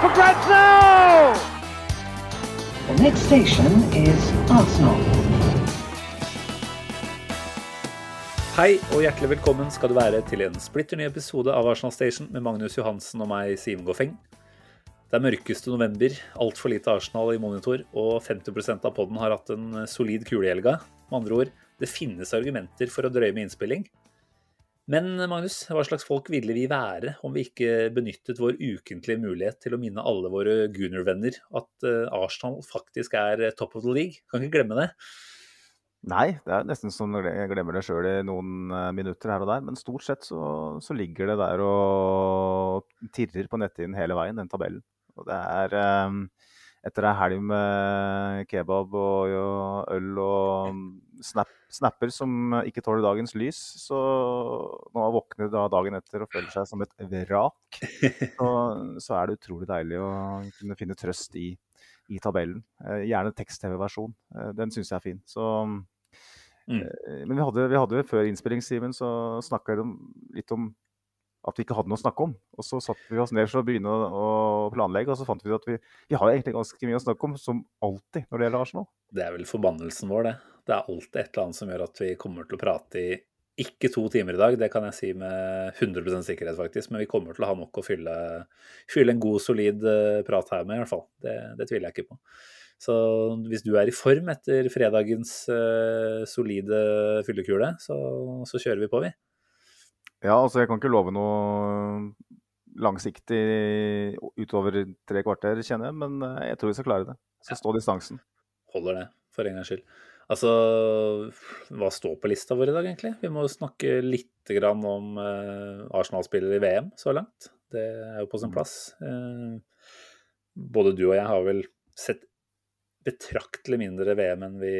for grabs now! The next station is Arsenal. Hei og hjertelig velkommen skal du være til en splitter ny episode av Arsenal Station med Magnus Johansen og meg, Simen Goffeng. Det er mørkeste november, altfor lite Arsenal i monitor, og 50% av podden har hatt en solid kule i helga. Med andre ord, det finnes argumenter for å drøye med innspilling. Men Magnus, hva slags folk ville vi være om vi ikke benyttet vår ukentlige mulighet til å minne alle våre Gunner-venner at eh, Arsenal faktisk er top of the league? Kan ikke glemme det. Nei, det er nesten som jeg glemmer det sjøl i noen eh, minutter her og der. Men stort sett så, så ligger det der og tirrer på netthinnen hele veien, den tabellen. Og det er eh, etter ei helg med kebab og, og øl og snap, snapper som ikke tåler dagens lys, så når man våkner da dagen etter og føler seg som et vrak, så, så er det utrolig deilig å kunne finne trøst i, i tabellen. Eh, gjerne tekst-TV-versjon. Eh, den syns jeg er fin. Så, Mm. eh, men vi hadde, vi hadde før innspilling, Simen, så snakka vi litt om at vi ikke hadde noe å snakke om. Og så satte vi oss ned for å begynne å, planlegge, og så fant vi ut at vi, vi har egentlig ganske mye å snakke om, som alltid når det gjelder Arsenal. Det er vel forbannelsen vår, det. Det er alltid et eller annet som gjør at vi kommer til å prate i ikke to timer i dag, det kan jeg si med 100% sikkerhet, faktisk. Men vi kommer til å ha nok å fylle, fylle en god, solid eh, prat her med, i hvert fall. Det, det tviler jeg ikke på. Så hvis du er i form etter fredagens uh, solide fyllekule, så, så kjører vi på, vi. Ja, altså jeg kan ikke love noe langsiktig utover tre kvarter, kjenner jeg, men eh, jeg tror vi skal klare det. Skal stå distansen. Holder det, for en gangs skyld. Altså, hva står på lista vår i dag, egentlig? Vi må snakke litt grann om eh, Arsenal-spillere i VM så langt. Det er jo på sin plass. Eh, både du og jeg har vel sett betraktelig mindre VM enn vi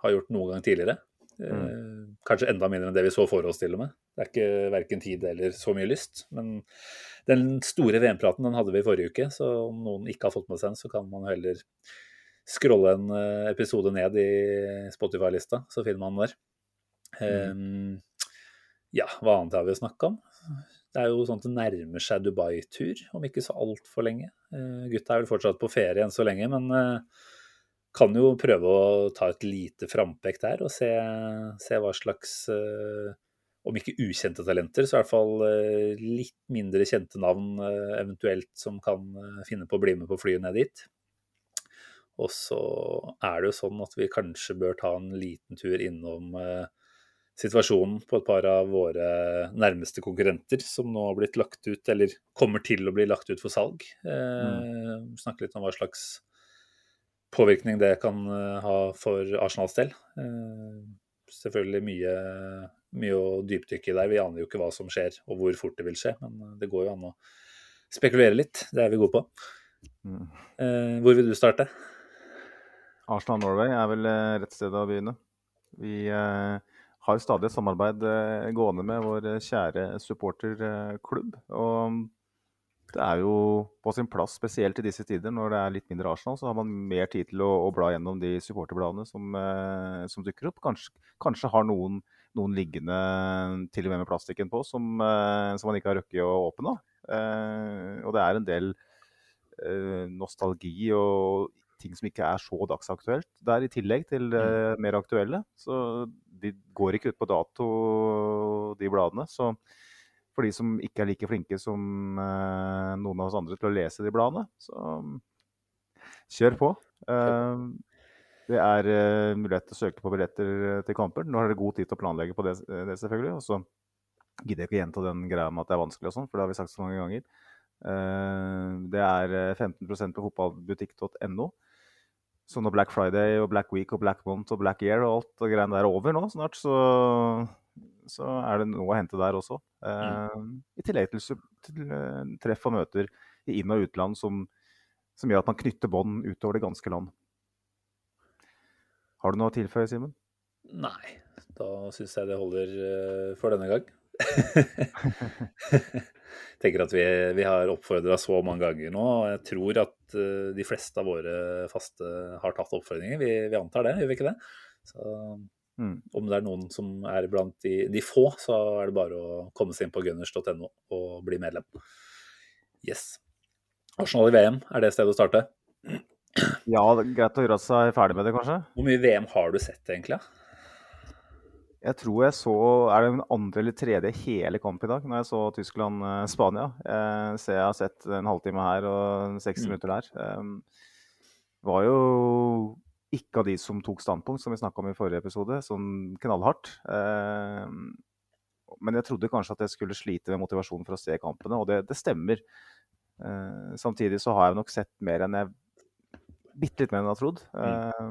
har gjort noen gang tidligere. Eh, Kanskje enda mindre enn det vi så for oss, til og med. Det er ikke verken tid eller så mye lyst. Men den store VM-praten den hadde vi i forrige uke, så om noen ikke har fått med seg den, så kan man heller scrolle en eh, episode ned i Spotify-lista, så finner man den der. Eh, ja, hva annet har vi å snakke om? Det er jo sånn at det nærmer seg Dubai-tur om ikke så altfor lenge. Uh, gutta er vel fortsatt på ferie enn så lenge, men eh, kan jo prøve å ta et lite frampek der og se, se hva slags eh, Om ikke ukjente talenter, så i hvert fall eh, litt mindre kjente navn eh, eventuelt som kan finne på å bli med på flyet ned dit. Og så er det jo sånn at vi kanskje bør ta en liten tur innom situasjonen på et par av våre nærmeste konkurrenter som nå har blitt lagt ut, eller kommer til å bli lagt ut for salg. Mm. Snakke litt om hva slags påvirkning det kan eh, ha for Arsenals del. Eh, selvfølgelig mye, mye å dypdykke i der. Vi aner jo ikke hva som skjer og hvor fort det vil skje, men eh, det går jo an å spekulere litt. Det er vi gode på. Mm. Hvor vil du starte? Arsenal Norway er vel rett sted å begynne. Vi har stadig samarbeid gående med vår kjære supporterklubb. Og det er jo på sin plass, spesielt i disse tider når det er litt mindre Arsenal, så har man mer tid til å, å bla gjennom de supporterbladene som, eh, som dukker opp. Kanskje, kanskje har noen, noen liggende til og med med plastikken på som, eh, som man ikke har rukket å åpne. Eh, og det er en del eh, nostalgi og ting som ikke er så dagsaktuelt der, i tillegg til det mer aktuelle. Så de går ikke ut på dato, de bladene. Så for de som ikke er like flinke som eh, noen av oss andre til å lese de bladene, så mm, kjør på. Eh, det er eh, mulighet til å søke på billetter til kamper. Nå har dere god tid til å planlegge på det, det selvfølgelig. Og så gidder jeg ikke å gjenta den greia med at det er vanskelig og sånn, for det har vi sagt så mange ganger. Det er eh, 15% på fotballbutikk.no. Så når Black Friday og Black Week og Black Month og Black Year og alt og greiene der er over nå snart, så, så er det noe å hente der også. Eh, I tillegg til, til eh, treff og møter i inn- og utland som, som gjør at man knytter bånd utover det ganske land. Har du noe å tilføye, Simen? Nei, da syns jeg det holder eh, for denne gang. tenker at vi, vi har oppfordra så mange ganger nå, og jeg tror at de fleste av våre faste har tatt oppfordringer. Vi, vi antar det, gjør vi ikke det? Så Mm. om det er noen som er blant de, de få, så er det bare å komme seg inn på gunners.no og bli medlem. Yes. Arsenal i VM, er det stedet å starte? Ja, greit å gjøre seg ferdig med det, kanskje. Hvor mye VM har du sett, egentlig? Jeg tror jeg så Er det den andre eller tredje hele kamp i dag, når jeg så Tyskland-Spania? Eh, så jeg har sett en halvtime her og 60 Mm. minutter der. Det var jo ikke av de som tok standpunkt, som vi snakka om i forrige episode, sånn knallhardt. Eh, men jeg trodde kanskje at jeg skulle slite med motivasjonen for å se kampene, og det, det stemmer. Eh, samtidig så har jeg nok sett mer enn jeg Bitte litt mer enn jeg har trodd. Eh,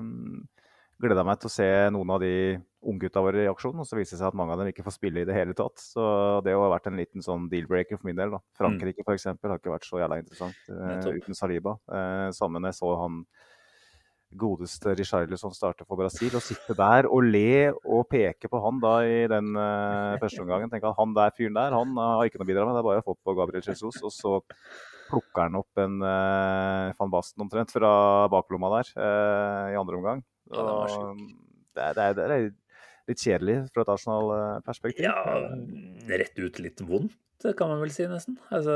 gleda meg til å se noen av de unggutta våre i aksjon, og så viser det seg at mange av dem ikke får spille i det hele tatt. Så det har vært en liten sånn deal-breaker for min del. da. Frankrike for eksempel, har ikke vært så jævla interessant eh, uten Saliba. Eh, sammen jeg så han godeste Richarlison starter for Brasil, og sitte der og le og peke på han da i den uh, første omgangen. Tenke at han der fyren der, han eh, har ikke noe å bidra med, det er bare å få på Gabriel Jesus. Og så plukker han opp en uh, van Basten omtrent fra baklomma der uh, i andre omgang. Ja, var Og det, er, det, er, det er litt kjedelig fra et Arsenal-perspektiv. Ja, rett ut litt vondt, kan man vel si nesten. Altså,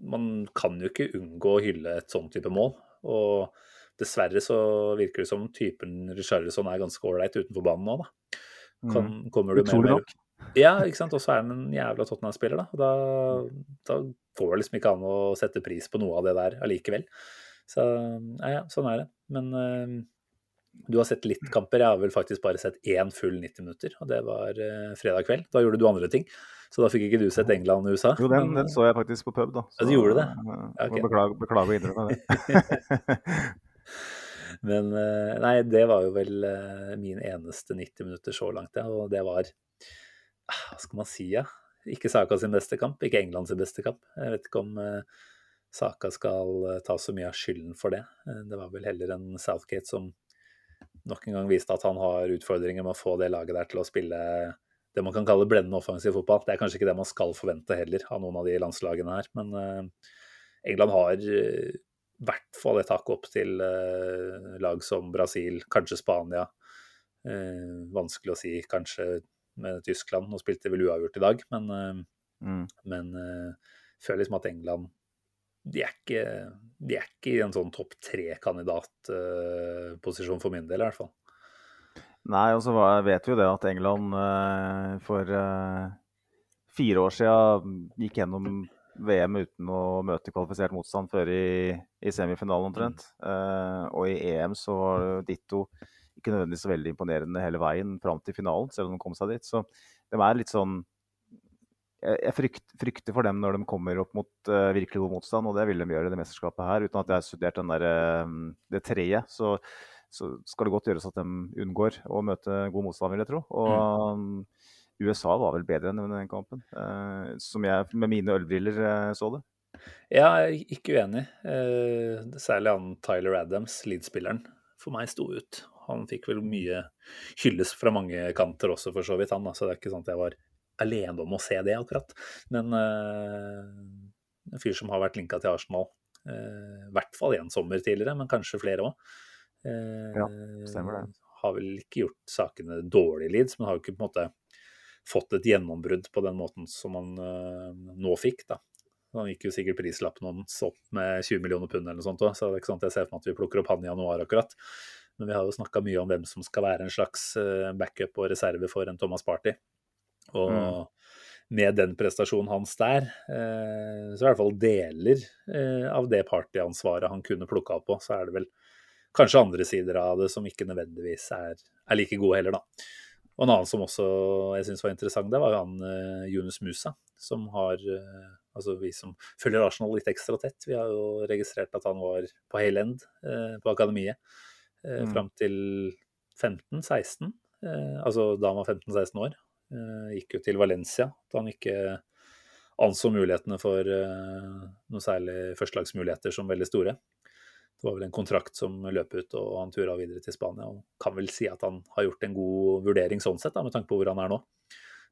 man kan jo ikke unngå å hylle et sånn type mål. Og dessverre så virker det som typen Richarlison er ganske ålreit utenfor banen nå, da. Kan, kommer du Utrolig mer nok. Ja, ikke sant. Og så er han en jævla Tottenham-spiller, da. Da, da går det liksom ikke an å sette pris på noe av det der allikevel. Så ja, ja, sånn er det. Men uh, du har sett litt kamper. Jeg har vel faktisk bare sett én full 90 minutter, og det var uh, fredag kveld. Da gjorde du andre ting. Så da fikk ikke du sett England og USA. Jo, den, men, den så jeg faktisk på pub, da. Ja, du gjorde det? eh, Ja, ok. må Beklage, beklage å innrømme det. Men eh, nei, det var jo vel eh, min eneste 90 minutter så langt, ja. Og det var ah, Hva skal man si, ja? Ikke Saka sin beste kamp, ikke England sin beste kamp. Jeg vet ikke om eh, Saka skal ta så mye av skylden for det. Det var vel heller en Southgate som nok en gang viste at han har utfordringer med å få det laget der til å spille det man kan kalle blendende offensiv fotball. Det er kanskje ikke det man skal forvente heller av noen av de landslagene her, men England har i hvert fall et hakk opp til eh, lag som Brasil, kanskje Spania. Eh, vanskelig å si kanskje med Tyskland. Nå spilte de vel uavgjort i dag, men, eh, Mm. men eh, føler liksom at England de er ikke, de er ikke i en sånn topp tre-kandidatposisjon for min del, i hvert fall. Nei, og så vet vi jo det at England eh, for eh, fire år siden gikk gjennom VM uten å møte kvalifisert motstand før i, i semifinalen omtrent. Uh, og i EM så var ditto ikke nødvendigvis så veldig imponerende hele veien fram til finalen, selv om de kom seg dit. Så de er litt sånn Jeg, frykt, frykter for dem når de kommer opp mot uh, virkelig god motstand, og det vil de gjøre i det mesterskapet her. Uten at jeg har studert den der, eh, det treet, så, så skal det godt gjøres at de unngår å møte god motstand, vil jeg tro. Og um, USA var vel bedre enn den kampen, eh, som jeg med mine ølbriller eh, så det. Ja, jeg er ikke uenig. Eh, særlig han Tyler Adams, Leeds-spilleren, for meg sto ut. Han fikk vel mye hyllest fra mange kanter også, for så vidt, han. Så det er ikke sånn at jeg var alene om å se det, akkurat. Men uh, en fyr som har vært linka til Arsenal, i hvert fall én sommer tidligere, men kanskje flere òg. Ja, stemmer det. Har vel ikke gjort sakene dårlig Leeds, men har jo ikke på en måte fått et gjennombrudd på den måten som han eh, nå fikk. da. Han gikk jo sikkert prislappen hans opp med 20 millioner pund eller noe sånt òg, så det er ikke sånn at jeg ser for meg at vi plukker opp han i januar akkurat. Men vi har jo snakka mye om hvem som skal være en slags eh, backup og reserve for en Thomas Party. Og Mm. med den prestasjonen hans der, eh, så i hvert fall deler av det partyansvaret han kunne plukka opp på, så er det vel kanskje andre sider av det som ikke nødvendigvis er, er like gode heller, da. Og en annen som også jeg syns var interessant, det var jo han Jonas Musa, som har eh, Altså vi som følger Arsenal litt ekstra tett, vi har jo registrert at han var på Hale-End eh, på akademiet eh, Mm. fram til 15-16. Eh, altså da han var 15-16 år. Eh, gikk jo til Valencia da han ikke anså mulighetene for noe særlig førstelagsmuligheter som veldig store. Det var vel en kontrakt som løp ut, og han tura videre til Spania. og Kan vel si at han har gjort en god vurdering sånn sett, da, med tanke på hvor han er nå.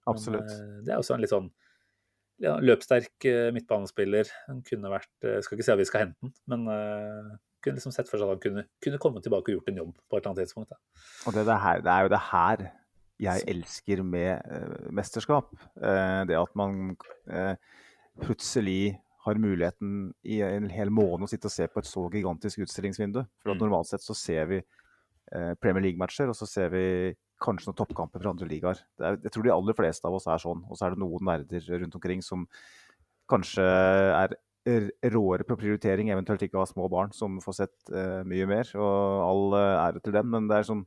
Absolutt. Men, uh, det er også en litt sånn ja, løpssterk uh, midtbanespiller. Han kunne vært Jeg skal ikke si at vi skal hente den, men kunne liksom sett for seg at han kunne, kunne komme tilbake og gjort en jobb på et eller annet tidspunkt. Da. Og det, det, her, det er jo det her jeg elsker med uh, mesterskap. Uh, det at man uh, plutselig har muligheten i en hel måned å sitte og se på et så gigantisk utstillingsvindu. For mm. Normalt sett så ser vi Premier League-matcher, og så ser vi kanskje noen toppkamper fra andre ligaer. Jeg tror de aller fleste av oss er sånn. Og så er det noen nerder rundt omkring som kanskje er råere på prioritering, eventuelt ikke har små barn, som får sett mye mer. Og all ære til dem. Men det er sånn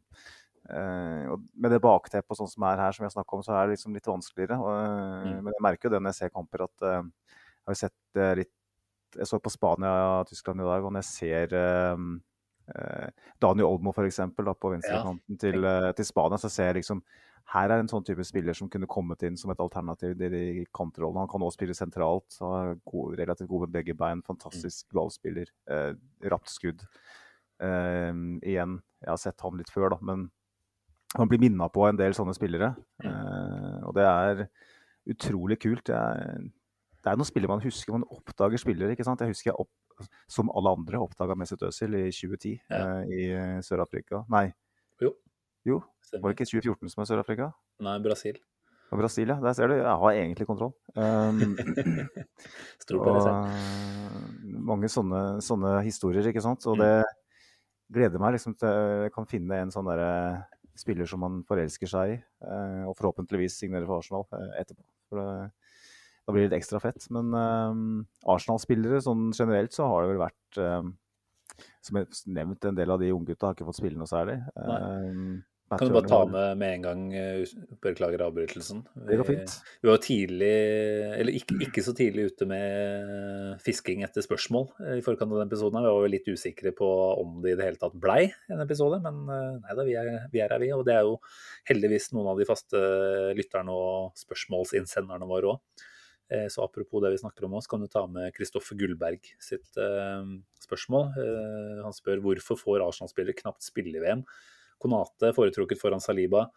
Uh, med det bakteppet sånn som er her, som jeg snakka om, så er det liksom litt vanskeligere. Uh, mm. Men jeg merker jo det når jeg ser kamper, at uh, har sett litt Jeg så på Spania og Tyskland i dag, og når jeg ser Daniel Olmo f.eks. på venstrekanten ja. til, til, Spania, så ser jeg liksom her er en sånn type spiller som kunne kommet inn som et alternativ i de kantrollene. Han kan også spille sentralt, har god, relativt god med begge bein, fantastisk mm. ballspiller. Eh, rapt skudd. igjen, jeg har sett han litt før, da, men han blir minna på en del sånne spillere. Eh, og det er utrolig kult. Er, det er, noen spillere man husker. Man oppdager spillere. ikke sant? Jeg husker jeg opp, som alle andre oppdaga Mesut Özil i 2010 ja. eh, i Sør-Afrika. Nei. Jo. jo. Var det ikke 2014 som er Sør-Afrika? Nei, Brasil. Og Brasil, ja. Der ser du. Jeg har egentlig kontroll. Um, Stor på det selv. Mange sånne, sånne, historier, ikke sant. Og mm. det gleder meg liksom til jeg kan finne en sånn derre spiller som man forelsker seg i, eh, og forhåpentligvis signerer for Arsenal eh, etterpå. For det, da blir det litt ekstra fett. Men um, Arsenal-spillere sånn generelt så har det vel vært um, Som jeg nevnt, en del av de unggutta har ikke fått spille noe særlig. Nei. kan du bare ta med med en gang, eh, beklager avbrytelsen. Fint. Vi var tidlig, eller ikke, ikke, så tidlig ute med fisking etter spørsmål eh, i forkant av den episoden. Vi var litt usikre på om det i det hele tatt blei en episode, men eh, nei da, vi er, vi er her, vi. Og det er jo heldigvis noen av de faste lytterne og spørsmålsinnsenderne våre òg. Så apropos det vi snakker om nå, så kan du ta med Kristoffer Gullberg sitt spørsmål. Han spør hvorfor får Arsenal-spillere knapt spille i VM? Konate foretrukket foran Saliba.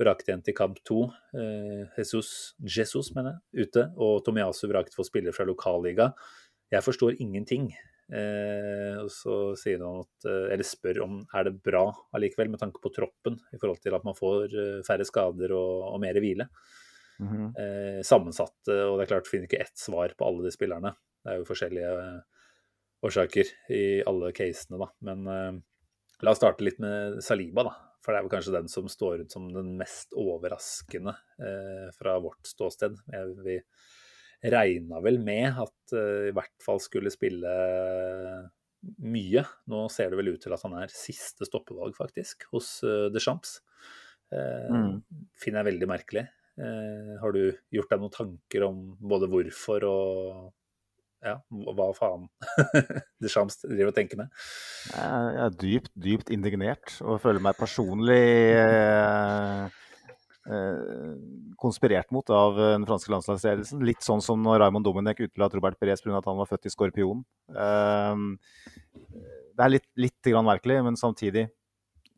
Vraket igjen til kamp to. Eh, Jesus, Jesus mener jeg, ute. Og Tomiasu vraket for spillere fra lokalliga. Jeg forstår ingenting. Eh, og så sier han at, eh, eller spør om er det bra allikevel, med tanke på troppen, i forhold til at man får eh, færre skader og, og mer hvile. Mm -hmm. eh, sammensatte, og det er klart finner ikke ett svar på alle de spillerne. Det er jo forskjellige årsaker i alle casene, da. Men eh, La oss starte litt med Saliba, da. For det er vel kanskje den som står ut som den mest overraskende eh, fra vårt ståsted. Vi regna vel med at eh, i hvert fall skulle spille mye. Nå ser det vel ut til at han er siste stoppevalg, faktisk, hos uh, Champs. Eh, mm. Finner jeg veldig merkelig. Eh, har du gjort deg noen tanker om både hvorfor og ja, hva faen Deschamps driver og tenker med. Jeg er dypt, dypt indignert og føler meg personlig eh, eh, konspirert mot av den franske landslagsledelsen. Litt sånn som når Raymond Domenech utelatt Robert Perez pga. at han var født i Skorpion. Det er litt, litt merkelig, men samtidig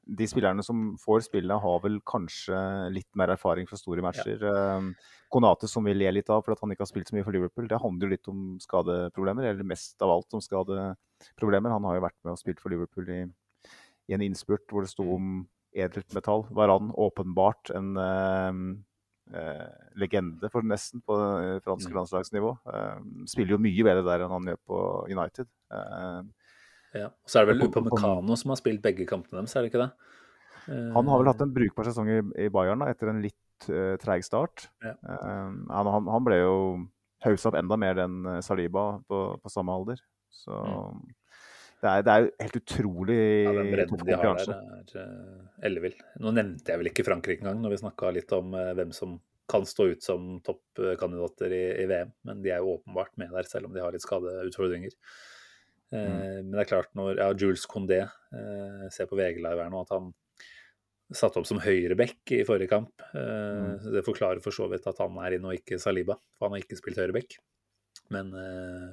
de spillerne som får spillet, har vel kanskje litt mer erfaring fra store matcher. Ja. Ehm, Konate som vi ler litt av for at han ikke har spilt så mye for Liverpool, det handler jo litt om skadeproblemer. Eller mest av alt om skadeproblemer. Han har jo vært med og spilt for Liverpool i, i en innspurt hvor det sto om edelt metall. Varan åpenbart en eh, eh, legende for nesten på fransk mm. landslagsnivå. Eh, spiller jo mye bedre der enn han gjør på United. Eh, ja. Og så er det vel Upamecano som har spilt begge kampene deres, er det ikke det? Han har vel hatt en brukbar sesong i, i Bayern da, etter en litt uh, treig start. Ja. Uh, han, han, ble jo haussa opp enda mer enn eh, Saliba på, på samme alder. Så mm. det, er, det, er, helt utrolig ja, Den bredden de har der, er ellevill. Nå nevnte jeg vel ikke Frankrike engang, når vi snakka litt om uh, hvem som kan stå ut som toppkandidater i, i, VM, men de er jo åpenbart med der, selv om de har litt skadeutfordringer. Mm. Eh, men det er klart, når ja, Jules Condé eh, ser på VG Live her nå, at han satt opp som høyrebekk i forrige kamp. Mm. Eh, Det forklarer for så vidt at han er inne og ikke Saliba, for han har ikke spilt høyrebekk. Men eh,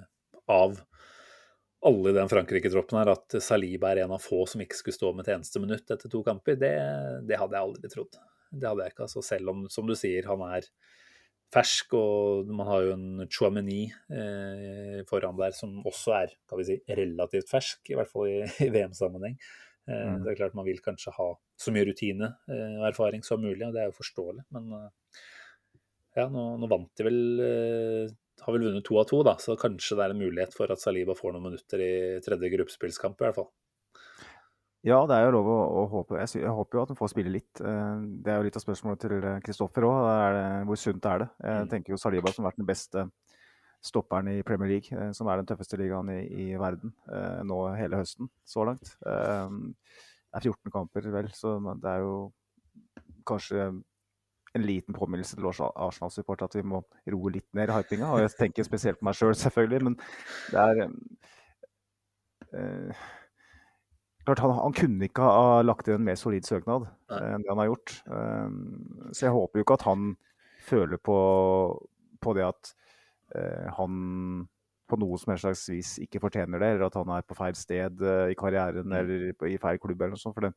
av alle i den Frankrike-troppen her, at Saliba er en av få som ikke skulle stå med et eneste minutt etter to kamper, det, det hadde jeg aldri trodd. Det hadde jeg ikke. altså Selv om, som du sier, han er fersk, og man har jo en Chouameni eh, foran der som også er kan vi si, relativt fersk, i hvert fall i, i VM-sammenheng. Eh, Mm. Det er klart Man vil kanskje ha så mye rutine eh, og erfaring som mulig, og det er jo forståelig. Men eh, ja, nå, nå vant de vel eh, Har vel vunnet to av to, da, så kanskje det er en mulighet for at Saliba får noen minutter i tredje gruppespillskamp, i hvert fall. Ja, det er jo lov å, å håpe. Jeg, jeg håper jo at han får spille litt. Eh, Det er jo litt av spørsmålet til Kristoffer òg. Hvor sunt er det? Jeg Mm. tenker jo Saliba som har vært den beste stopperen i Premier League, eh, som er den tøffeste ligaen i, i verden eh, nå hele høsten så langt. Eh, Det er 14 kamper, vel, så det er jo kanskje en liten påminnelse til Arsenal-support at vi må roe litt ned hypinga. Og jeg tenker spesielt på meg sjøl, selv, selvfølgelig, men det er eh, Klart han, han kunne ikke ha lagt inn en mer solid søknad Nei. enn det han har gjort. Um, så jeg håper jo ikke at han føler på, på det at eh, han på noe som helst slags vis ikke fortjener det, eller at han er på feil sted eh, i karrieren Mm. eller i feil klubb eller noe sånt. For det,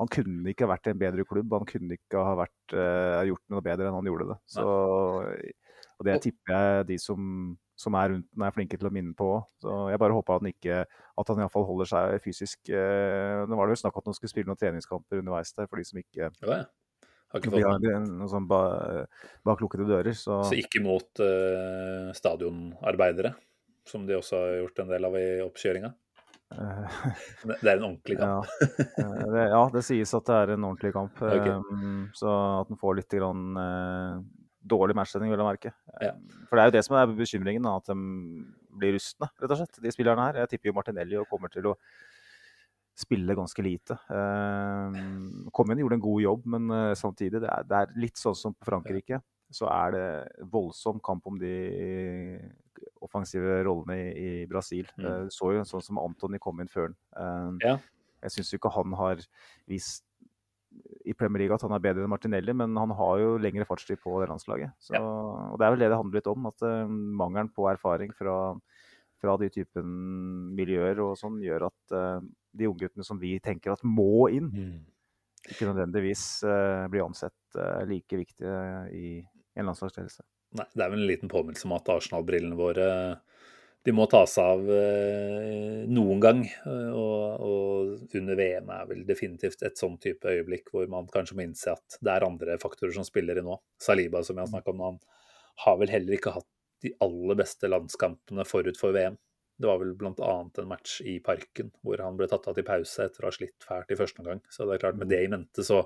han kunne ikke ha vært i en bedre klubb, han kunne ikke ha vært, eh, gjort noe bedre enn han gjorde det. Så, og det tipper jeg de som, som er rundt den er flinke til å minne på òg. Så jeg bare håper at han ikke at han iallfall holder seg fysisk. Eh, nå var det jo snakk om at han skulle spille noen treningskamper underveis der for de som ikke Ja, ja. Har ikke fått med. noe sånn ba, bak lukkede dører. Så, Så ikke mot uh, stadionarbeidere, som de også har gjort en del av i oppkjøringa. eh, Det er en ordentlig kamp. Ja, det, ja, det sies at det er en ordentlig kamp. Okay. Um, Så at en får litt grann, eh, dårlig matchsending, vil jeg merke. Ja. For det er jo det som er bekymringen, at de blir rustne, rett og slett, de spillerne her. Jeg tipper jo Martinelli og kommer til å spille ganske lite. Eh, kom inn, gjorde en god jobb, men eh, samtidig, det er, det er litt sånn som på Frankrike. Så er det voldsom kamp om de offensive rollene i, i Brasil. Mm. Eh, så jo en sånn som Antony kom inn før han. Ja. Jeg syns jo ikke han har vist i Premier League at han er bedre enn Martinelli, men han har jo lengre fartstid på det landslaget. Så, Ja. Og det er vel det det handler litt om, at uh, mangelen på erfaring fra, fra de typen miljøer og sånn gjør at uh, de ungguttene som vi tenker at må inn, Mm. ikke nødvendigvis uh, blir ansett like viktige i en landslagsledelse. Nei, det er vel en liten påminnelse om at Arsenal-brillene våre de må ta seg av eh, noen gang. eh, Og, og under VM er vel definitivt et sånn type øyeblikk hvor man kanskje må innse at det er andre faktorer som spiller inn nå. Saliba, som jeg har snakket om, han har vel heller ikke hatt de aller beste landskampene forut for VM. Det var vel bl.a. en match i Parken hvor han ble tatt av til pause etter å ha slitt fælt i første omgang. Så det er klart, med det i mente, så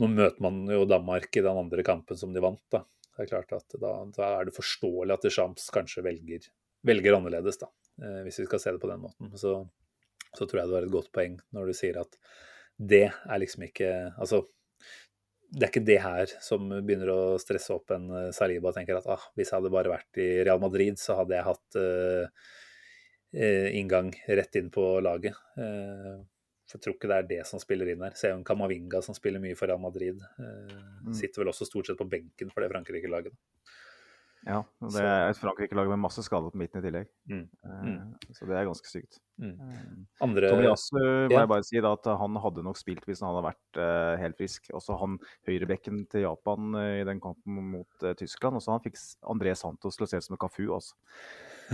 Nå møter man jo Danmark i den andre kampen som de vant. da. Det er klart at Da, da er det forståelig at Deschamps kanskje velger, velger annerledes, da, eh, hvis vi skal se det på den måten. Så, så tror jeg det var et godt poeng når du sier at det er liksom ikke Altså, det er ikke det her som begynner å stresse opp en eh, Saliba og tenker at ah, hvis jeg hadde bare vært i Real Madrid, så hadde jeg hatt eh, eh, inngang rett inn på laget. Eh, for jeg tror ikke det er det som spiller inn her. Ser jo en Camavinga som spiller mye for Real Madrid. Eh, Mm. Sitter vel også stort sett på benken for det Frankrike-laget. Ja, og det er et Frankrike-lag med masse skader på midten i tillegg. Mm. Mm. Så det er ganske sykt. Mm. Eh, Andre Tomiyasu må jeg bare si da, at han hadde nok spilt hvis han hadde vært uh, helt frisk. Også han høyrebekken til Japan uh, i den kampen mot uh, Tyskland. Også han fikk André Santos til å se ut som en Kafu. Altså.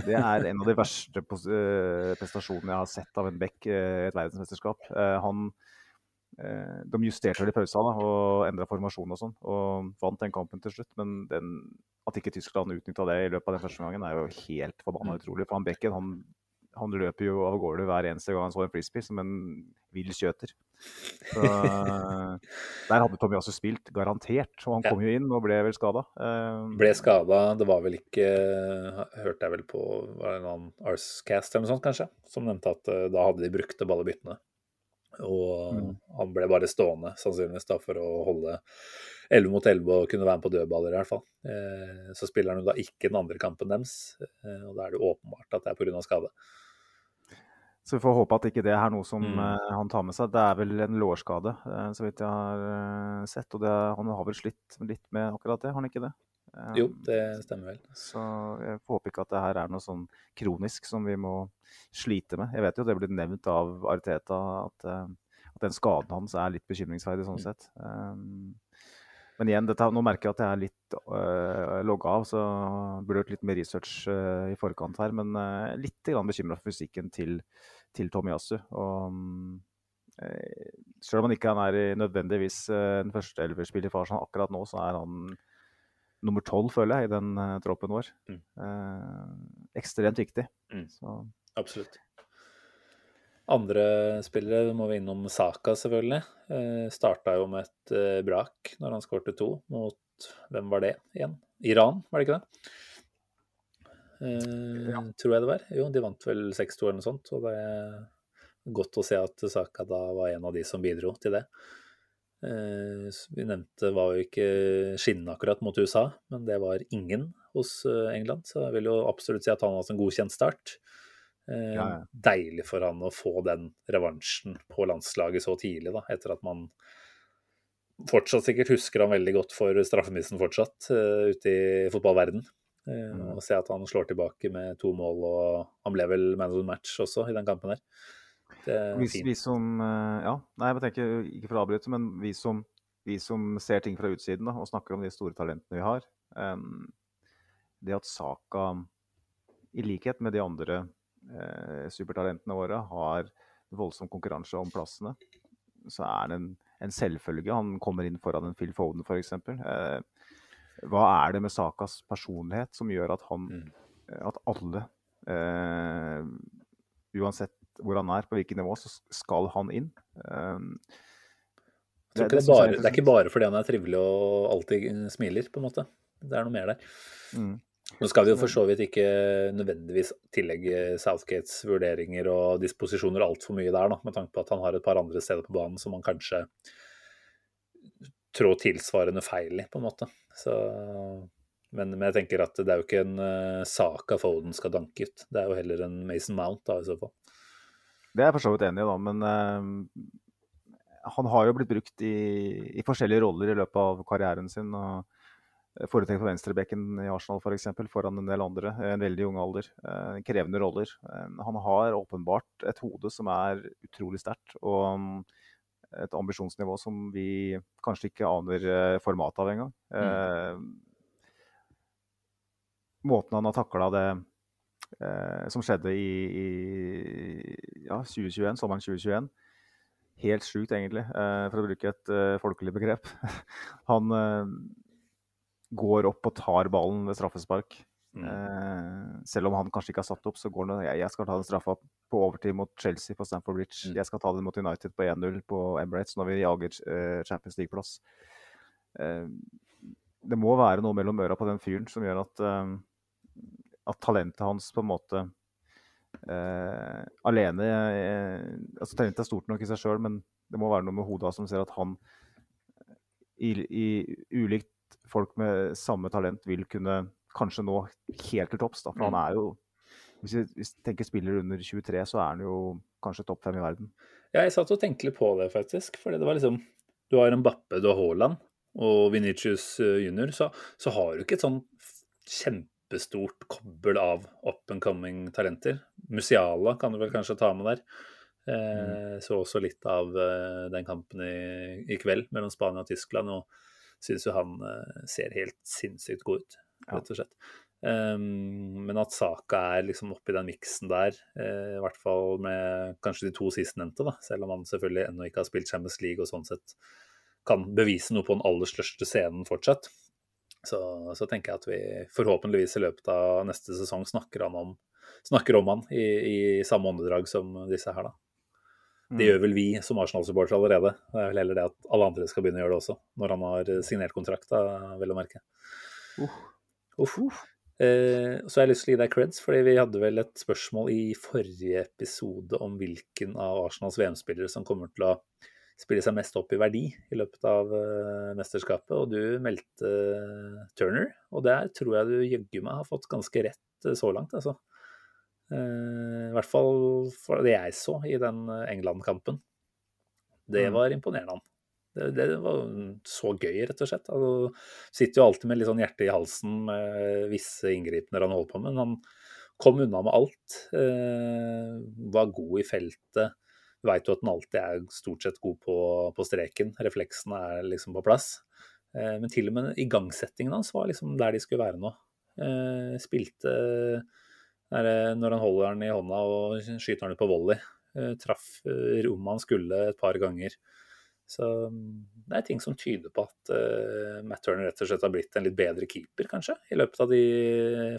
Det er en av de verste eh, prestasjonene jeg har sett av en bekk eh, i et verdensmesterskap. Eh, han eh, De justerte vel i pausa da, og endra formasjon og sånn, og vant den kampen til slutt. Men den, at ikke Tyskland utnytta det i løpet av den første gangen, er jo helt forbanna utrolig. For han bekken han, han løper jo av gårde hver eneste gang han så en frisbee, som en vill skjøter. Så, eh, der hadde Tommy også spilt, garantert. Og han kom jo inn og ble vel skada. ble skada. Det var vel ikke Hørte jeg vel på var det en annen Arscast eller noe sånt, kanskje, som nevnte at eh, da hadde de brukt opp alle byttene. Og Mm. han ble bare stående, sannsynligvis, da, for å holde 11 mot 11 og kunne være med på dødballer, i hvert fall. Eh, så spiller han jo da ikke den andre kampen deres, eh, og da er det åpenbart at det er pga. skade. Så vi får håpe at ikke det er noe som Mm. eh, han tar med seg. Det er vel en lårskade, så vidt jeg har sett. Og det, han har vel slitt litt med akkurat det, har han ikke det? Jo, det stemmer vel. Så jeg håper ikke at det her er noe sånn kronisk som vi må slite med. Jeg vet jo det blir nevnt av Arteta at, at den skaden hans er litt bekymringsverdig sånn sett. Um, men igjen, dette, nå merker jeg at jeg er litt uh, logga av, så burde gjort litt mer research eh, i forkant her. Men uh, litt bekymra for fysikken til, til Tomiyasu. Og um, eh, selv om han ikke er nødvendigvis uh, den første elverspiller for Arsenal akkurat nå, så er han nummer tolv, føler jeg, i den eh, troppen vår. Mm. Eh, ekstremt viktig. Mm. Så, Absolutt. Andre spillere må vi innom Saka, selvfølgelig. Eh, Starta jo med et eh, brak når han skårte to mot Hvem var det igjen? Iran, var det ikke det? Eh, Ja. Tror jeg det var. Jo, de vant vel 6-2 eller noe sånt. Og det er godt å se at Saka da var en av de som bidro til det. Eh, Vi nevnte var jo ikke skinnende akkurat mot USA, men det var ingen hos eh, England. Så jeg vil jo absolutt si at han har hatt en godkjent start. Eh, Ja, ja. Deilig for han å få den revansjen på landslaget så tidlig, da, etter at man fortsatt sikkert husker han veldig godt for straffemissen fortsatt uh, ute i fotballverden. Uh. Og se at han slår tilbake med to mål, og han ble vel man of the match også i den kampen der. Det er vi, fint. vi som eh, Ja, nei, jeg tenker ikke for å avbryte, men vi som, vi som ser ting fra utsiden da, og snakker om de store talentene vi har um, Det at Saka, i likhet med de andre eh, supertalentene våre, har voldsom konkurranse om plassene, så er det en, en selvfølge. Han kommer inn foran en Phil Foden, f.eks. Eh, hva er det med Sakas personlighet som gjør at han Mm. At alle, eh, uansett hvor han er, på hvilket nivå, så skal han inn. Eh, det, det, det, bare, det er ikke bare fordi han er trivelig og alltid smiler, på en måte. Det er noe mer der. Mm. Nå skal vi jo for så vidt ikke nødvendigvis tillegge Southgates vurderinger og disposisjoner altfor mye der, da, med tanke på at han har et par andre steder på banen som han kanskje trår tilsvarende feil i, på en måte. Så, men, men jeg tenker at det er jo ikke en uh, sak av Foden skal danke ut. Det er jo heller en Mason Mount, da, i så fall. Det er jeg for så vidt enig i, da, men uh, han har jo blitt brukt i, i forskjellige roller i løpet av karrieren sin. og Foretrekt for venstrebekken i Arsenal f.eks., for eksempel, foran en del andre. En veldig ung alder. Eh, krevende roller. Eh, han har åpenbart et hode som er utrolig sterkt, og mm, et ambisjonsnivå som vi kanskje ikke aner eh, formatet av engang. Mm. måten han har takla det som skjedde i, i ja, 2021, sommeren 2021. Helt sjukt, egentlig, for å bruke et folkelig begrep. Han går opp og tar ballen ved straffespark. Mm. Eh, selv om han kanskje ikke har satt opp, så går han jeg, jeg skal ta den straffa på overtid mot Chelsea på Stamford Bridge. Mm. Jeg skal ta den mot United på 1-0 på Emirates når vi jager eh, Champions League-plass. Eh, det må være noe mellom øra på den fyren som gjør at, eh, at talentet hans på en måte eh, alene eh, altså Talentet er stort nok i seg sjøl, men det må være noe med hodet som ser at han i, i ulikt folk med samme talent vil kunne kanskje nå helt til topps. For han Mm. er jo Hvis vi, tenker spiller under 23, så er han jo kanskje topp fem i verden. Ja, jeg satt og tenkte litt på det, faktisk. Fordi det var liksom Du har Mbappe, du har Haaland og Vinicius eh, junior, så, så har du ikke et sånn kjempestort kobbel av up and coming talenter. Musiala kan du vel kanskje ta med der. Eh, Så også litt av eh, den kampen i, i kveld mellom Spania og Tyskland, og syns jo han eh, ser helt sinnssykt god ut, rett og slett. Um, men at Saka er liksom oppi den miksen der, uh, i hvert fall med kanskje de to sistnevnte, da, selv om han selvfølgelig ennå ikke har spilt Champions League og sånn sett kan bevise noe på den aller største scenen fortsatt, så, så tenker jeg at vi forhåpentligvis i løpet av neste sesong snakker, han om, snakker om han i, i samme åndedrag som disse her, da. Det gjør vel vi som Arsenal-supportere allerede. Det er vel heller det at alle andre skal begynne å gjøre det også, når han har signert kontrakt, da, vel å merke. Uff. Eh, så har jeg lyst til å gi deg creds, fordi vi hadde vel et spørsmål i forrige episode om hvilken av Arsenals VM-spillere som kommer til å spille seg mest opp i verdi i løpet av eh, mesterskapet, og du meldte Turner. Og der tror jeg du jaggu meg har fått ganske rett eh, så langt, altså. I hvert fall for det jeg så i den England-kampen. Det Mm. var imponerende. Det, det var så gøy, rett og slett. Altså, sitter jo alltid med litt sånn hjerte i halsen med visse inngripener han holder på med. Men han kom unna med alt. Eh, var god i feltet. Du veit jo at han alltid er stort sett god på, på streken. Refleksene er liksom på plass. Eh, men til og med igangsettingen hans var liksom der de skulle være nå. Eh, spilte når han holder den i hånda og skyter den ut på volley. Eh, traff eh, rommet han skulle et par ganger. Så mm, det er ting som tyder på at uh, Matt Turner rett og slett har blitt en litt bedre keeper, kanskje, i løpet av de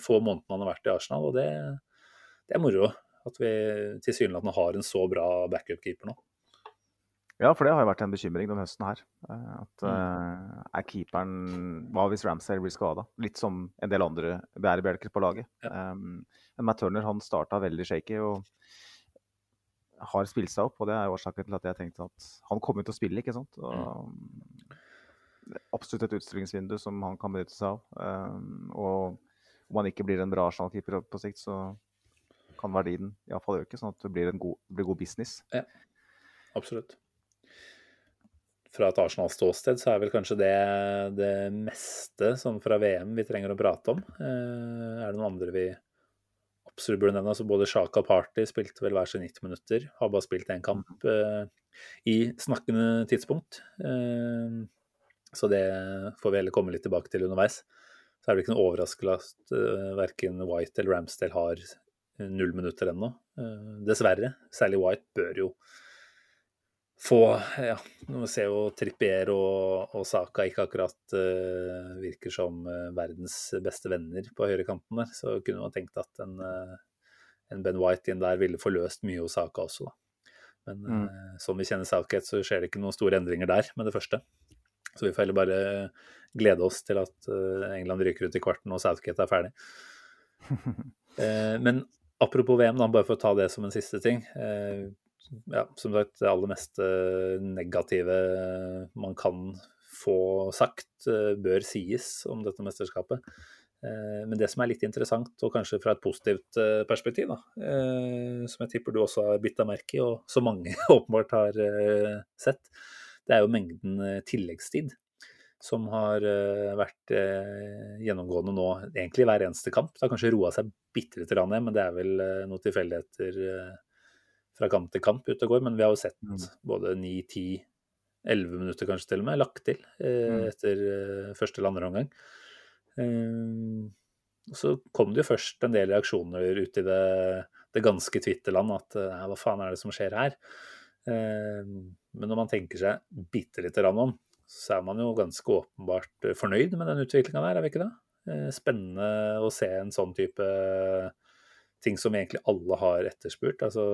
få månedene han har vært i Arsenal. Og det, det er moro at vi tilsynelatende har en så bra backup-keeper nå. Ja, for det har jo vært en bekymring denne høsten her. Eh, At uh, er keeperen Hva hvis Ramsay blir skada? Litt som en del andre bærebjelker på laget. Ja. Um, Matt Turner han starta veldig shaky og har spilt seg opp. Og det er årsaken til at jeg tenkte at han kommer til å spille, ikke sant. Og, er absolutt et utstillingsvindu som han kan benytte seg av. Um, og om han ikke blir en bra Arsenal-keeper på sikt, så kan verdien iallfall øke, sånn at det blir en god, blir god business. Absolutt. Fra et Arsenal-ståsted så er vel kanskje det det meste sånn fra VM vi trenger å prate om. Eh, er det noen andre vi absolutt burde nevne? Altså både Shaka og Party spilte vel hver sin 90 minutter. Har bare spilt én kamp eh, i snakkende tidspunkt. Eh, så det får vi heller komme litt tilbake til underveis. Så er det ikke noe overraskende at verken White eller Ramsdale har null minutter ennå. Eh, dessverre. Særlig White bør jo få Ja, nå ser jo Trippier og, og Saka ikke akkurat uh, virker som eh, verdens beste venner på høyrekanten der. Så kunne man tenkt at en, uh, en Ben White inn der ville forløst mye hos Saka også, da. Men Mm. eh, som vi kjenner Southgate, så skjer det ikke noen store endringer der med det første. Så vi får heller bare glede oss til at England ryker ut i kvarten og Southgate er ferdig. Men apropos VM, da, bare for å ta det som en siste ting. Eh, ja, som sagt, det aller meste negative man kan få sagt, eh, bør sies om dette mesterskapet. Eh, Men det som er litt interessant, og kanskje fra et positivt eh, perspektiv, da, eh, som jeg tipper du også har bitt deg merke i, og så mange åpenbart har eh, sett, det er jo mengden eh, tilleggstid som har eh, vært eh, gjennomgående nå, egentlig hver eneste kamp. Det har kanskje roa seg bitte litt ned, men det er vel eh, noen tilfeldigheter eh, fra kamp til kamp ute og går. Men vi har jo sett Mm. både 9, 10, 11 minutter kanskje til og med lagt til eh, Mm. etter eh, første eller andre omgang. Eh, så kom det jo først en del reaksjoner ut i det, det ganske Twitterland at eh, hva faen er det som skjer her? Eh, men når man tenker seg bitte lite grann om, så er man jo ganske åpenbart eh, fornøyd med den utviklinga der, er vi ikke det? Spennende å se en sånn type ting som egentlig alle har etterspurt. Altså,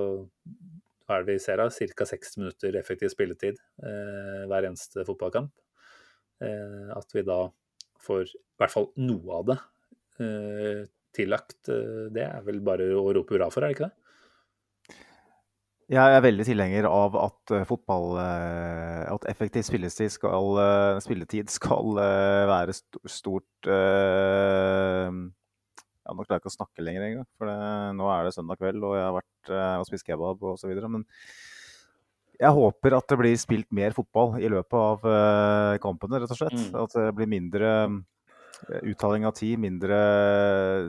hva er det vi ser da? Ca. 60 minutter effektiv spilletid eh, hver eneste fotballkamp. Eh, at vi da får i hvert fall noe av det eh, tillagt, eh, det er vel bare å rope hurra for, er det ikke det? Jeg er veldig tilhenger av at eh, fotball eh, At effektiv spilletid skal, spilletid skal være stort, stort ja, Nå klarer jeg ikke å snakke lenger engang, for det, nå er det søndag kveld, og jeg har vært eh, og spist kebab osv. Men jeg håper at det blir spilt mer fotball i løpet av eh, kampene, rett og slett. Mm. At det blir mindre eh, uttaling av tid, mindre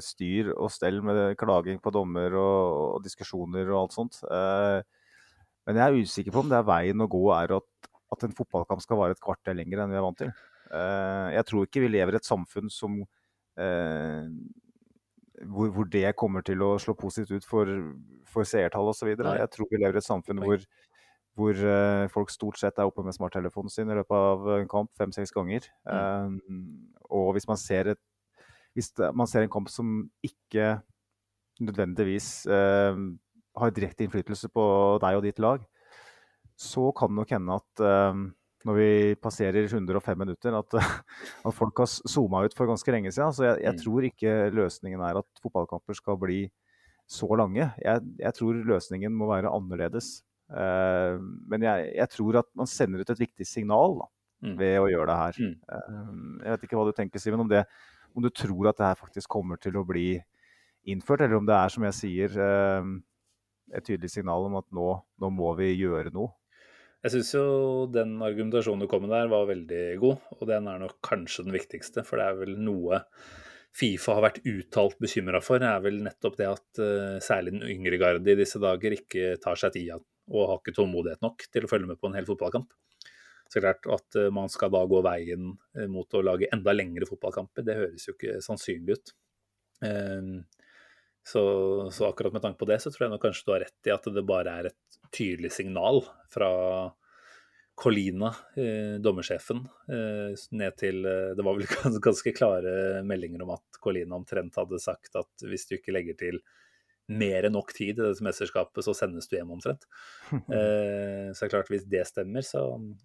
styr og stell med klaging på dommer og, og diskusjoner og alt sånt. Eh, men jeg er usikker på om det er veien å gå er at, at en fotballkamp skal vare et kvarter lenger enn vi er vant til. Eh, jeg tror ikke vi lever i et samfunn som eh, hvor, hvor det kommer til å slå positivt ut for, for seertall osv. Jeg tror vi lever i et samfunn hvor, hvor uh, folk stort sett er oppe med smarttelefonen sin i løpet av en kamp fem-seks ganger. Mm. Eh, og hvis man ser et hvis man ser en kamp som ikke nødvendigvis uh, har direkte innflytelse på deg og ditt lag, så kan det nok hende at eh, når vi passerer 105 minutter, at, at folk har zooma ut for ganske lenge siden. Så jeg, jeg Mm. tror ikke løsningen er at fotballkamper skal bli så lange. Jeg, jeg tror løsningen må være annerledes. Uh, men jeg, jeg tror at man sender ut et viktig signal da, Mm. ved å gjøre det her. Eh, jeg vet ikke hva du tenker, Simen, om. Om du tror at det her faktisk kommer til å bli innført, eller om det er, som jeg sier, uh, et tydelig signal om at nå, nå må vi gjøre noe. Jeg syns jo den argumentasjonen du kom med der, var veldig god, og den er nok kanskje den viktigste. For det er vel noe Fifa har vært uttalt bekymra for, er vel nettopp det at uh, særlig den yngre garde i disse dager ikke tar seg tida og har ikke tålmodighet nok til å følge med på en hel fotballkamp. Så klart At uh, man skal da gå veien uh, mot å lage enda lengre fotballkamper, det høres jo ikke sannsynlig ut. Ehm, så, så, akkurat med tanke på det, så tror jeg nok kanskje du har rett i at det bare er et tydelig signal fra Colina, eh, dommersjefen, eh, ned til eh, Det var vel ganske klare meldinger om at Colina omtrent hadde sagt at hvis du ikke legger til mer enn nok tid i dette mesterskapet, så sendes du hjem omtrent. Eh, så det er klart, hvis det stemmer, så,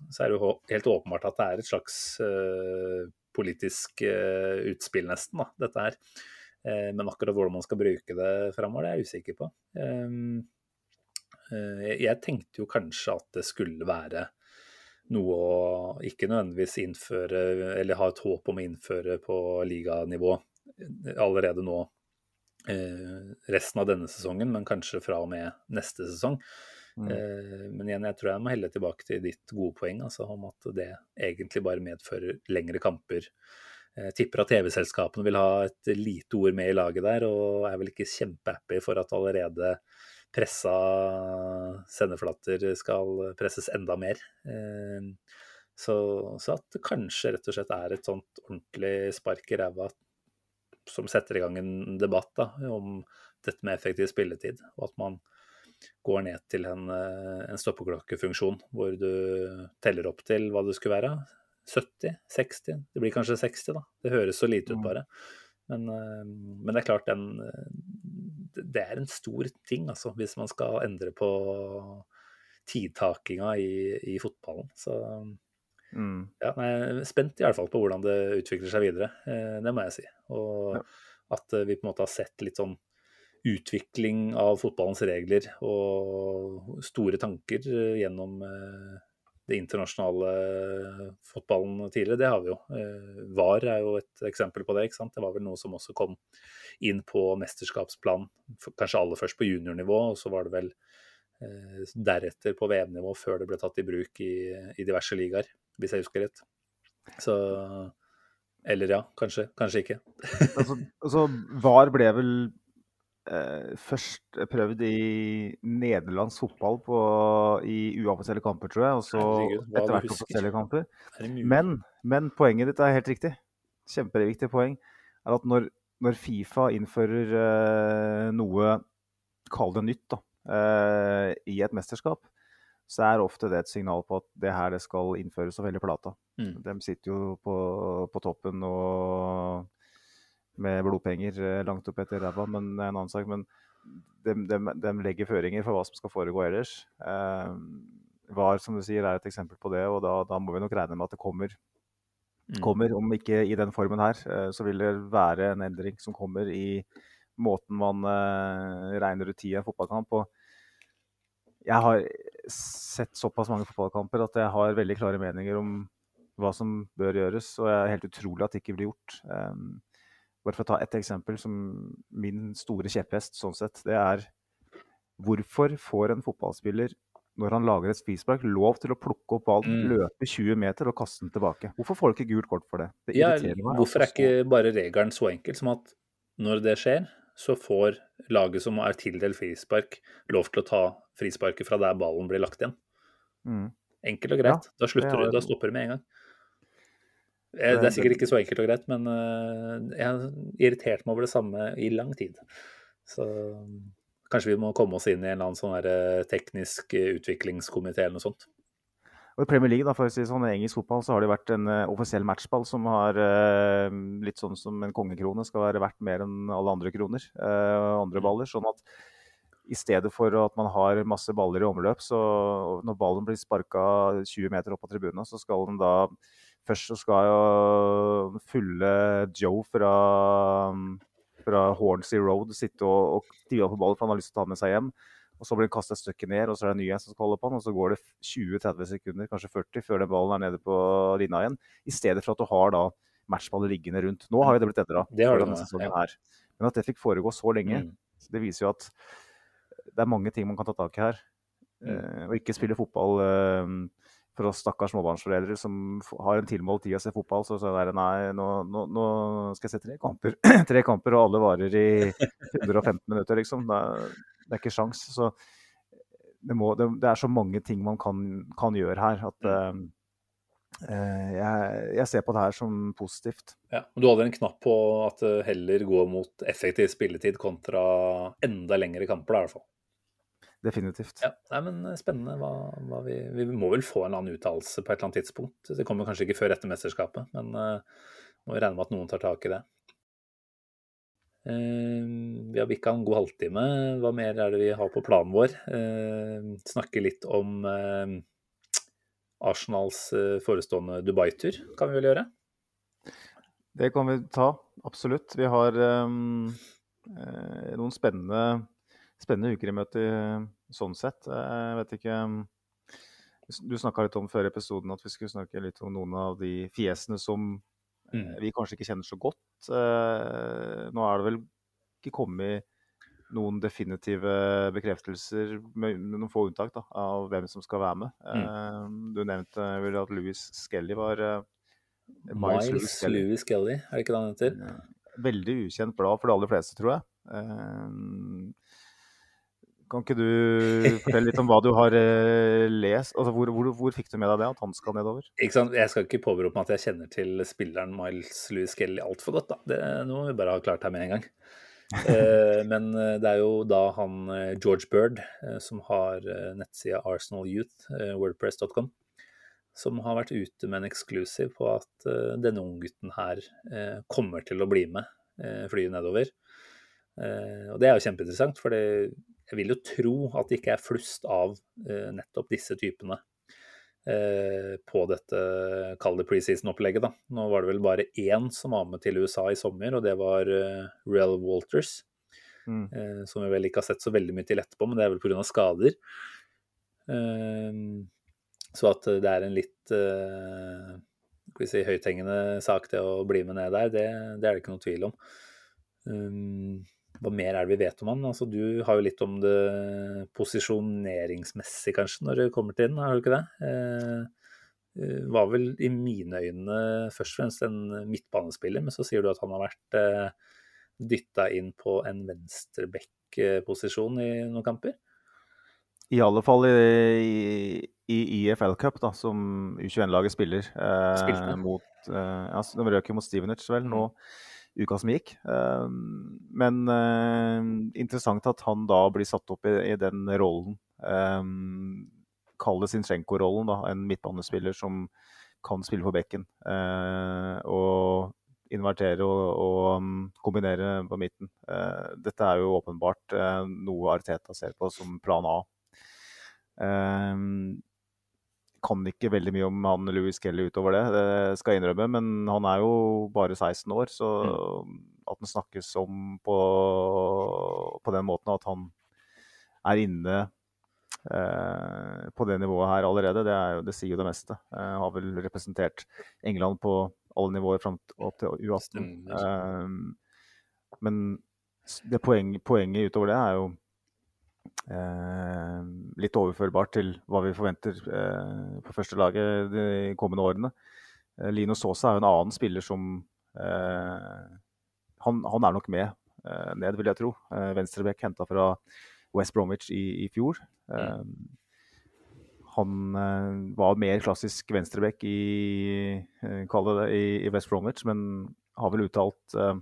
så, er det jo helt åpenbart at det er et slags eh, politisk eh, utspill, nesten, da, dette her. Men akkurat hvordan man skal bruke det framover, det er jeg usikker på. jeg tenkte jo kanskje at det skulle være noe å ikke nødvendigvis innføre, eller ha et håp om å innføre på liganivå allerede nå eh, resten av denne sesongen, men kanskje fra og med neste sesong. Mm. Eh, men igjen, jeg tror jeg må helle tilbake til ditt gode poeng, altså om at det egentlig bare medfører lengre kamper. Jeg tipper at TV-selskapene vil ha et lite ord med i laget der, og er vel ikke kjempehappy for at allerede pressa sendeflater skal presses enda mer. Eh, så, så, at det kanskje rett og slett er et sånt ordentlig spark i ræva som setter i gang en debatt da, om dette med effektiv spilletid, og at man går ned til en, eh, en stoppeklokkefunksjon hvor du teller opp til hva det skulle være. 70? 60? Det blir kanskje 60, da. Det høres så lite ut, mm. bare. Men, eh, men det er klart, den, det er en stor ting, altså, hvis man skal endre på tidtakinga i, i fotballen. Så mm. ja, jeg er spent i alle fall på hvordan det utvikler seg videre. Eh, det må jeg si. Og ja. at eh, vi på en måte har sett litt sånn utvikling av fotballens regler og store tanker eh, gjennom det internasjonale fotballen tidligere, det har vi jo. VAR er jo et eksempel på det. ikke sant? Det var vel noe som også kom inn på mesterskapsplan, kanskje aller først på juniornivå, og så var det vel eh, deretter på VM-nivå før det ble tatt i bruk i, i diverse ligaer, hvis jeg husker rett. Så Eller ja, kanskje. Kanskje ikke. altså, altså, VAR ble vel eh, først prøvd i nederlandsk fotball på, i uoffisielle kamper, tror jeg. Og så etter hvert offisielle kamper. Men, men, poenget ditt er helt riktig. Kjempeviktig poeng. er at når når Fifa innfører eh, noe, kall det nytt, da, eh, i et mesterskap, så er ofte det et signal på at det her det skal innføres og hele plata. Mm. De sitter jo på, på, toppen og med blodpenger eh, langt opp etter ræva, men det er en annen sak. Men de, de, de, legger føringer for hva som skal foregå ellers. Eh, VAR som du sier, er et eksempel på det, og da, da må vi nok regne med at det kommer Mm. kommer, om ikke i den formen her, eh, så vil det være en endring som kommer i måten man eh, regner ut tida i en fotballkamp. Og jeg har sett såpass mange fotballkamper at jeg har veldig klare meninger om hva som bør gjøres, og jeg er helt utrolig at det ikke blir gjort. Um, bare for å ta ett eksempel som min store kjepphest sånn sett, det er hvorfor får en fotballspiller når han lager et frispark, lov til å plukke opp ballen, mm. løpe 20 meter og kaste den tilbake. Hvorfor får du ikke gult kort for det? det ja, hvorfor er ikke bare regelen så enkel som at når det skjer, så får laget som er tildelt frispark, lov til å ta frisparket fra der ballen blir lagt igjen? Mm. Enkelt og greit. Ja, da, er... du, da stopper du med en gang. Eh, det er sikkert ikke så enkelt og greit, men eh, jeg har irritert meg over det samme i lang tid. Så Kanskje vi må komme oss inn i en eller annen sånn eh, teknisk utviklingskomité eller noe sånt. Og I Premier League, da, for å si sånn, i engelsk fotball, så har det vært en offisiell matchball som har litt sånn som en kongekrone skal være verdt mer enn alle andre kroner andre mm. baller. sånn at i stedet for at man har masse baller i omløp, så når ballen blir sparka 20 meter opp av tribunene, så skal den da Først så skal jo fulle Joe fra fra Hornsey Road sitte og, og tive på ballen, for han har lyst til å ta med seg hjem. Og Så blir han kasta et stykke ned, og så er det en ny en som skal holde på han, Og så går det 20-30 sekunder, kanskje 40, før den ballen er nede på linja igjen. I stedet for at du har da matchballer liggende rundt. Nå har jo det blitt endra. Det har det nå, ja. Men at det fikk foregå så lenge, Mm. det viser jo at det er mange ting man kan ta tak i her. Mm. Eh, og ikke spille fotball eh, for oss stakkars småbarnsforeldre som har en tilmålt tid å se fotball. Så, så er det nei, nå, nå, nå skal jeg se tre kamper, tre kamper, og alle varer i 115 minutter, liksom. Det er, det er ikke sjans. Så det, må, det, det er så mange ting man kan, kan gjøre her at eh, jeg, jeg ser på det her som positivt. Ja, Du hadde en knapp på at det heller går mot effektiv spilletid kontra enda lengre kamper, i hvert fall. Definitivt. Ja, nei, men eh, Spennende. Hva, hva vi, vi må vel få en eller annen uttalelse på et eller annet tidspunkt. Det kommer kanskje ikke før etter mesterskapet, men uh, må vi regne med at noen tar tak i det. Uh, vi har bikka en god halvtime. Hva mer er det vi har på planen vår? Uh, snakke litt om Arsenals forestående Dubai-tur, kan vi vel gjøre? Det kan vi ta, absolutt. Vi har um, noen spennende, spennende uker i møte eh, sånn sett. Eh, Jeg vet ikke ehm, Du snakka litt om før episoden at vi skulle snakke litt om noen av de fjesene som Mm. vi kanskje ikke kjenner så godt. Eh, Nå er det vel ikke kommet noen definitive bekreftelser, med noen få unntak, da, av hvem som skal være med. Mm. Du nevnte vel at Louis Skelly var Miles, Miles Lewis Skelly. Er det ikke det han heter? Veldig ukjent blad for de aller fleste, tror jeg. Kan ikke du fortelle litt om hva du har eh, lest? Altså, hvor, hvor, hvor fikk du med deg det, at han skal nedover? Ikke sant? Jeg skal ikke påberope meg at jeg kjenner til spilleren Miles Lewis Kelly altfor godt. da. Det nå må vi bare ha klart her med en gang. Eh, men eh, det er jo da han George Bird, som har nettsida Arsenal Youth, wordpress.com, som har vært ute med en eksklusiv på at denne unggutten her kommer til å bli med flyet nedover. Og det er jo kjempeinteressant, for det, jeg vil jo tro at det ikke er flust av eh, nettopp disse typene eh, på dette kall det preseason-opplegget. da. Nå var det vel bare én som var med til USA i sommer, og det var uh, Real Walters. Mm. eh, som vi vel ikke har sett så veldig mye til etterpå, men det er vel pga. skader. Eh, så at det er en litt eh, skal vi si, høythengende sak det å bli med ned der, det, det er det ikke noe tvil om. Um, hva mer er det vi vet om han? Altså, du har jo litt om det posisjoneringsmessig, kanskje, når det kommer til den, har du ikke det? Eh, eh, var vel i mine øyne først og fremst en midtbanespiller, men så sier du at han har vært eh, dytta inn på en venstreback-posisjon i noen kamper? I alle fall i, i, i IFL Cup, da, som U21-laget spiller. Eh, Spilte. mot, eh, ja, de røk jo mot Stevenage vel nå uka som gikk. Eh, men eh, interessant at han da blir satt opp i, i den rollen. Kalle Kall det Zinchenko-rollen. En midtbanespiller som kan spille på bekken. Eh, og invertere og, og um, kombinere på midten. Eh, dette er jo åpenbart noe Arteta ser på som plan A. Kan ikke veldig mye om han Louis Kelly utover det, det skal jeg innrømme. Men han er jo bare 16 år, så at han snakkes om på, på den måten at han er inne eh, på det nivået her allerede, det, er jo, det sier jo det meste. Eh, har vel representert England på alle nivåer fram opp til U18. Eh, men poeng, poenget utover det er jo litt overførbart til hva vi forventer eh, på førstelaget de kommende årene. Eh, Lino Sosa er jo en annen spiller som eh, han, han er nok med eh, ned, vil jeg tro. Eh, Venstrebekk henta fra West Bromwich i, i fjor. Eh, han eh, var mer klassisk venstrebekk i, eh, det i, West Bromwich, men har vel uttalt eh,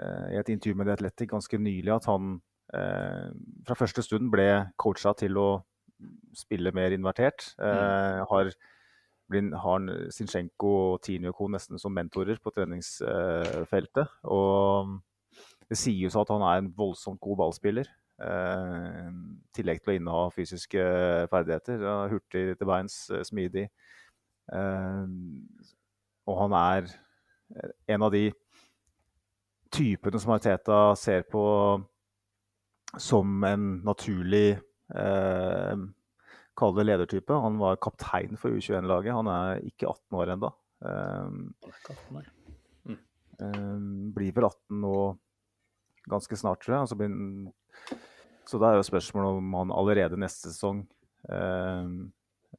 eh, i et intervju med The Athletic ganske nylig at han eh, fra første stund ble coacha til å spille mer invertert. Eh, har, blin- har han Zinchenko og Tinio Co nesten som mentorer på treningsfeltet. og det sies at han er en voldsomt god ballspiller. Eh, I tillegg til å inneha fysiske ferdigheter. Hurtig til beins, eh, smidig. Eh, og han er en av de typene som Arteta ser på som en naturlig eh, Kall det ledertype. Han var kaptein for U21-laget. Han er ikke 18 år ennå. Um, Nei. eh, blir vel 18 nå ganske snart, tror jeg. Så, blir, så da er jo spørsmålet om han allerede neste sesong eh,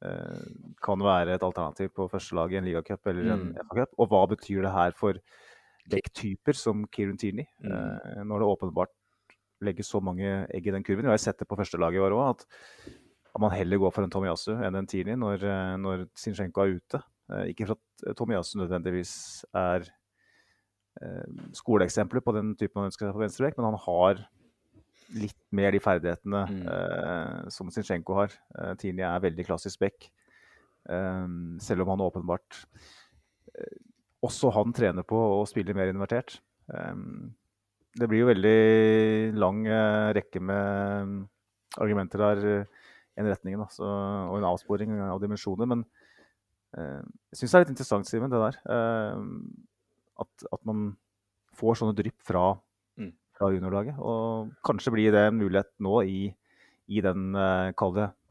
eh, kan være et alternativ på førstelaget i en ligacup eller en Mm. FA-cup. Og hva betyr det her for dekktyper som Kirun Tierney, Mm. eh, når det åpenbart legger så mange egg i den kurven? Jeg har sett det på førstelaget i år òg, at, man heller går for en Tomiyasu enn en Tini når, eh, når Zinchenko er ute. Eh, Ikke for at Tomiyasu nødvendigvis er eh, skoleeksempler på den typen man ønsker seg på venstrebekk, men han har litt mer de ferdighetene Mm. eh, som Zinchenko har. Eh, Tini er veldig klassisk back, eh, selv om han åpenbart eh, også han trener på å spille mer invertert. Eh, det blir jo veldig lang eh, rekke med argumenter der eh, i den retningen, Altså, og en avsporing av dimensjoner. Men eh, jeg syns det er litt interessant, Simen, det der. Eh, at, at man får sånne drypp fra, Mm. fra juniorlaget. Og kanskje blir det en mulighet nå i, i den eh,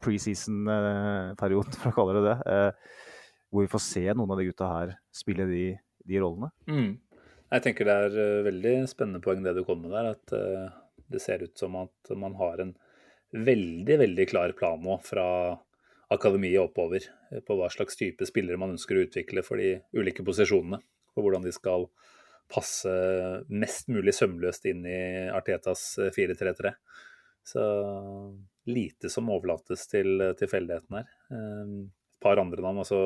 preseason-perioden, for å kalle det det. eh, hvor vi får se noen av de gutta her spille de, de rollene. Mm. Jeg tenker det er eh, veldig spennende poeng det du kom med der. At eh, det ser ut som at man har en veldig, veldig klar plan nå fra akademiet oppover eh, på hva slags type spillere man ønsker å utvikle for de ulike posisjonene. Og hvordan de skal passe mest mulig sømløst inn i Artetas eh, 4-3-3. Så lite som overlates til tilfeldigheten her. Par andre navn, altså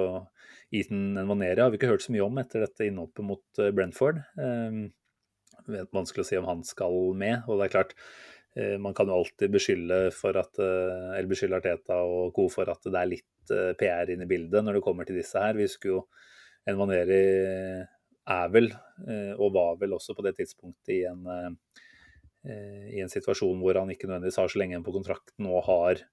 Ethan Nwaneri har vi ikke hørt så mye om etter dette innhoppet mot eh, Brentford. Det er vanskelig å si om han skal med. og det er klart eh, Man kan jo alltid beskylde at, eh, beskylde Arteta og co. for at det er litt PR inne i bildet når det kommer til disse her. Vi husker jo Envaneri er vel, og var vel også på det tidspunktet i en, i en situasjon hvor han ikke nødvendigvis har så lenge på kontrakten og har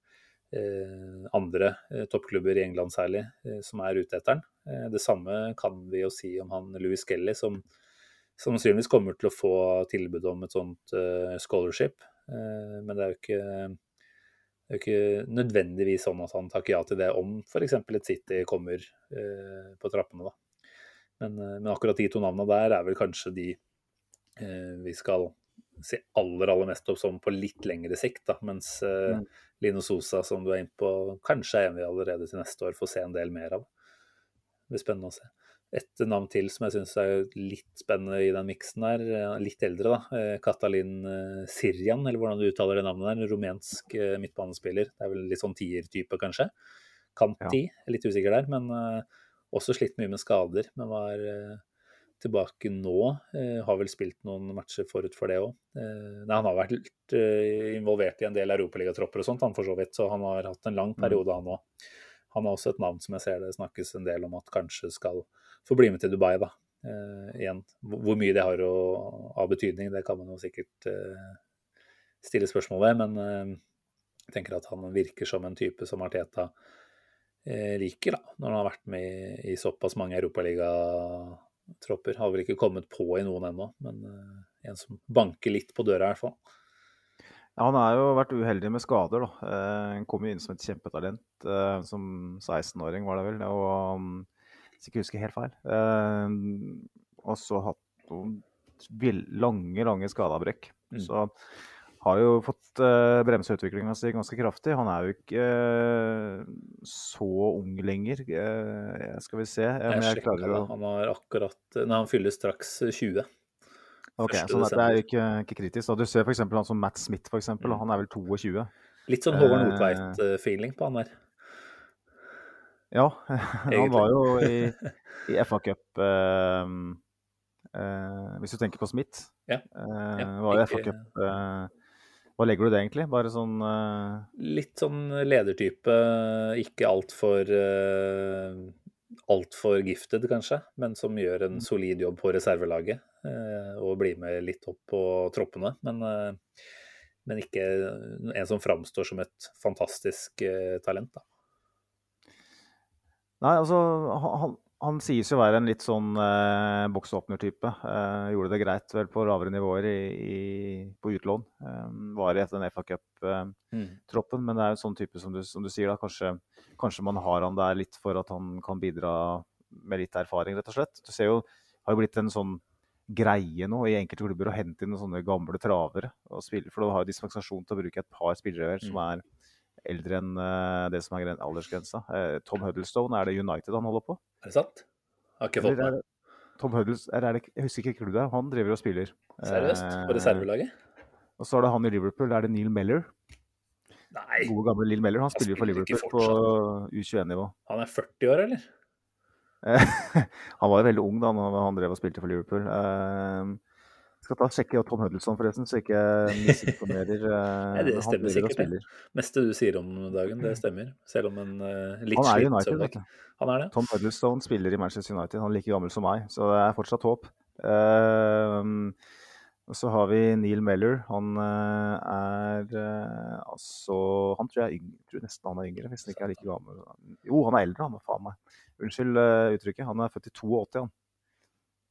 andre eh, toppklubber i England særlig eh, som er ute etter han. Eh, det samme kan vi jo si om han Louis Kelly, som sannsynligvis kommer til å få tilbud om et sånt eh, scholarship. Eh, men det er jo ikke, er ikke nødvendigvis sånn at han takker ja til det om f.eks. et City kommer eh, på trappene. Men, eh, men akkurat de to navnene der er vel kanskje de eh, vi skal se aller aller mest opp som på litt lengre sikt. da, Mens eh, Mm. Lino Sosa, som du er inne på, kanskje er vi allerede til neste år får se en del mer av. Det blir spennende å se. Et navn til som jeg syns er litt spennende i den miksen der, eh, litt eldre, da. eh, Katalin Sirjan, eller hvordan du uttaler det navnet der. En rumensk midtbanespiller. Det er vel litt sånn tier-type, kanskje. Kant-ti, litt usikker der. Men også slitt mye med skader. Men var tilbake nå. eh, har vel spilt noen matcher forut for det òg. nei, han har vært litt, eh, involvert i en del europaligatropper og sånt, han for så vidt. Så han har hatt en lang periode, han òg. Han har også et navn som jeg ser det snakkes en del om at kanskje skal få bli med til Dubai, da. Eh, igjen, hvor mye det har å, av betydning, det kan man jo sikkert eh, stille spørsmål ved. Men eh, jeg tenker at han virker som en type som Arteta eh, liker, da. Når han har vært med i, såpass mange europaligatropper. Har vel ikke kommet på i noen ennå, men eh, en som banker litt på døra, i hvert fall. Ja, han har jo vært uheldig med skader. da. Eh, Han kom jo inn som et kjempetalent eh, som 16-åring, var det vel. Og um, hvis jeg ikke husker helt feil. Og så hatt noen lange, lange skadeavbrekk. Mm. Så har jo fått uh, bremsa utviklinga si ganske kraftig. Han er jo ikke uh, så ung lenger, Uh, skal vi se. Jeg jeg det. å- Han har akkurat Nei, han fyller straks 20. Ok, 1. så det er ikke, ikke kritisk. Da. Du ser f.eks. han som Matt Smith, for eksempel, Mm. Han er vel 22. Litt sånn Håvard Eh, Nordtveit-feeling på han der. Ja, han var jo i, i FA Cup eh, eh, Hvis du tenker på Smith. Ja. Eh, Ja, var jo ikke- FA Cup eh, Hva legger du det, egentlig? Bare sånn uh... Litt sånn ledertype, ikke altfor uh, altfor gifted, kanskje, men som gjør en solid jobb på reservelaget. Uh, og blir med litt opp på troppene. Men, uh, men ikke en som framstår som et fantastisk eh, talent, da. Nei, altså han, han, sies jo å være en litt sånn eh, boksåpner-type. Eh, gjorde det greit vel på lavere nivåer i, i, på utlån. Eh, var i etter den FA Cup-troppen, men det er jo en sånn type som du, som du sier. da, kanskje, kanskje man har han der litt for at han kan bidra med litt erfaring, rett og slett. Du ser jo, har jo blitt en sånn greie nå i enkelte klubber å hente inn noen sånne gamle travere og spille. For du har jo dispensasjon til å bruke et par spillere som er eldre enn eh, det som er aldersgrensa. Eh, Tom Huddlestone, er det United han holder på? Er det sant? Jeg Har ikke fått er med. det, Tom Huddlestone, er det, jeg husker ikke klubben, han driver og spiller. Seriøst? På Eh, reservelaget? Og så er det han i Liverpool, er det Neil Meller. Nei, Gode gamle Neil Meller. Han spiller jo for Liverpool på U21-nivå. han er 40 år, eller? han var jo veldig ung da han, han drev og spilte for Liverpool. Eh, skal ta og sjekke Tom Huddleston, forresten, så ikke misinformerer. eh, Nei, det stemmer sikkert, det. Meste du sier om dagen, det stemmer. Selv om en uh, litt Han er United, vet du. Han er det? Tom Huddlestone spiller i Manchester United. Han er like gammel som meg, så det er fortsatt håp. Uh, og så har vi Neil Meller. Han eh, er eh, altså Han tror jeg yngre, tror nesten han er yngre, hvis han ikke er like gammel. Jo, han er eldre, han. Faen meg. Unnskyld eh, uttrykket. Han er født i 82, han.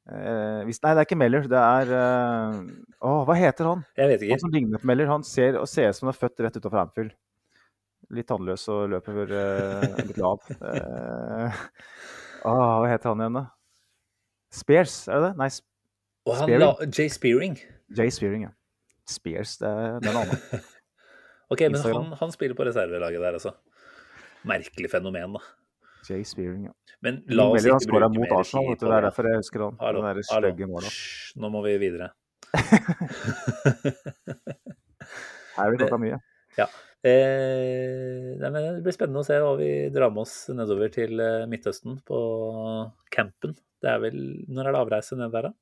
Eh, hvis, nei, det er ikke Meller. Det er eh, Å, hva heter han? Jeg vet Han ikke. som ligner på Meller. Han ser, og ser ut som han er født rett utenfor Anfield. Litt tannløs og løper uh, litt lav. Eh, ah, hva heter han igjen, da? Spears, er det det? Nei, Sp- Og han Spearing. la Jay Spearing. Jay Spearing, ja. Spears, det er den andre. Ok, men han, han spiller på reservelaget der, altså. Merkelig fenomen, da. Jay Spearing, ja. Men la oss ikke bruke mot mer Arsenal, tid på Det er derfor jeg husker han. Hallo, den stygge. Hysj, nå må vi videre. Her har vi snakka mye. Eh, nei, men det blir spennende å se hva vi drar med oss nedover til eh, Midtøsten på campen. Det er vel Når er det avreise ned der, da?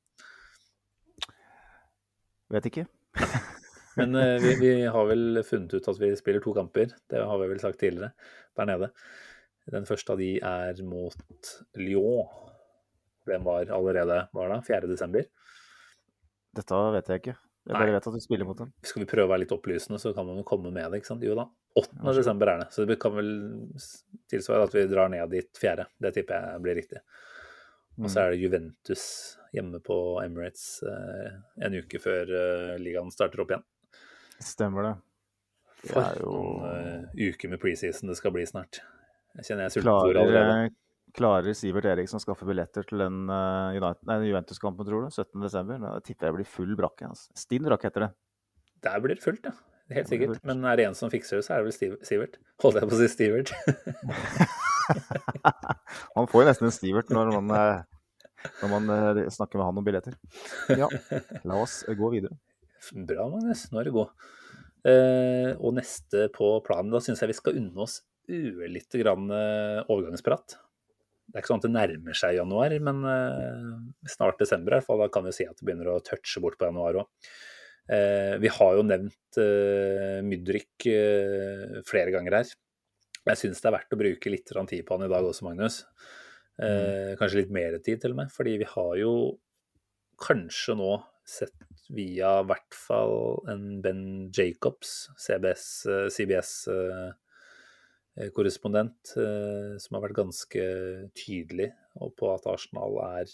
Vet ikke. Men eh, vi, vi har vel funnet ut at vi spiller to kamper. Det har vi vel sagt tidligere der nede. Den første av de er mot Lyon. Den var allerede var det, 4. desember. Dette vet jeg ikke. Jeg Nei. bare vet at du spiller mot dem. Skal vi prøve å være litt opplysende, så kan man jo komme med det. ikke sant? Jo da. 8. Ja, desember er det. Så det kan vel tilsvare at vi drar ned dit 4. Det tipper jeg blir riktig. Og Mm. så er det Juventus hjemme på Emirates eh, en uke før eh, ligaen starter opp igjen. Stemmer det. Det For er jo en uh, uke med preseason det skal bli snart. Jeg kjenner jeg sulter allerede. Klarer, eh, klarer Sivert Eriksen å skaffe billetter til den eh, Juventus-kampen, tror du? 17.12.? Da tipper jeg det blir full brakke. Altså. Stinn brakke heter det. Der blir det fullt, ja. Helt sikkert. Men er det en som fikser det, så er det vel Sivert. Holdt jeg på å si Stivert. Man får jo nesten en Stivert når man, eh, når man snakker med han om billetter. Ja, la oss gå videre. Bra, Magnus. Nå er du god. Og neste på planen, da syns jeg vi skal unne oss ørlite grann eh, overgangsprat. Det er ikke sånn at det nærmer seg januar, men eh, snart desember i hvert fall. Da kan vi si at det begynner å touche bort på januar òg. Eh, vi har jo nevnt Mydrik flere ganger her. Jeg syns det er verdt å bruke litt tid på han i dag også, Magnus. Eh, Kanskje litt mer tid til og med, fordi vi har jo kanskje nå sett via i hvert fall en Ben Jacobs, CBS, eh, CBS-korrespondent, eh, som har vært ganske tydelig på at Arsenal er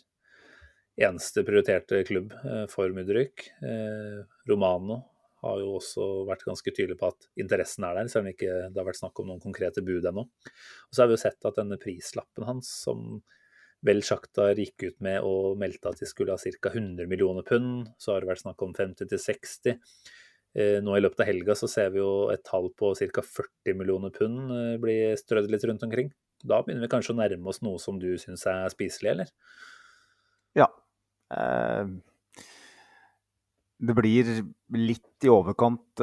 eneste prioriterte klubb eh, for Mudryk. Eh, Romano har jo også vært ganske tydelig på at interessen er der, selv om ikke det har vært snakk om noen konkrete bud ennå. Og så har vi jo sett at denne prislappen hans, som vel Sjaktar gikk ut med og meldte at de skulle ha ca. 100 millioner pund, så har det vært snakk om 50 til 60. Eh, Nå i løpet av helga så ser vi jo et tall på ca. 40 millioner pund eh, bli strødd litt rundt omkring. Da begynner vi kanskje å nærme oss noe som du syns er spiselig, eller? Ja. Eh, det blir litt i overkant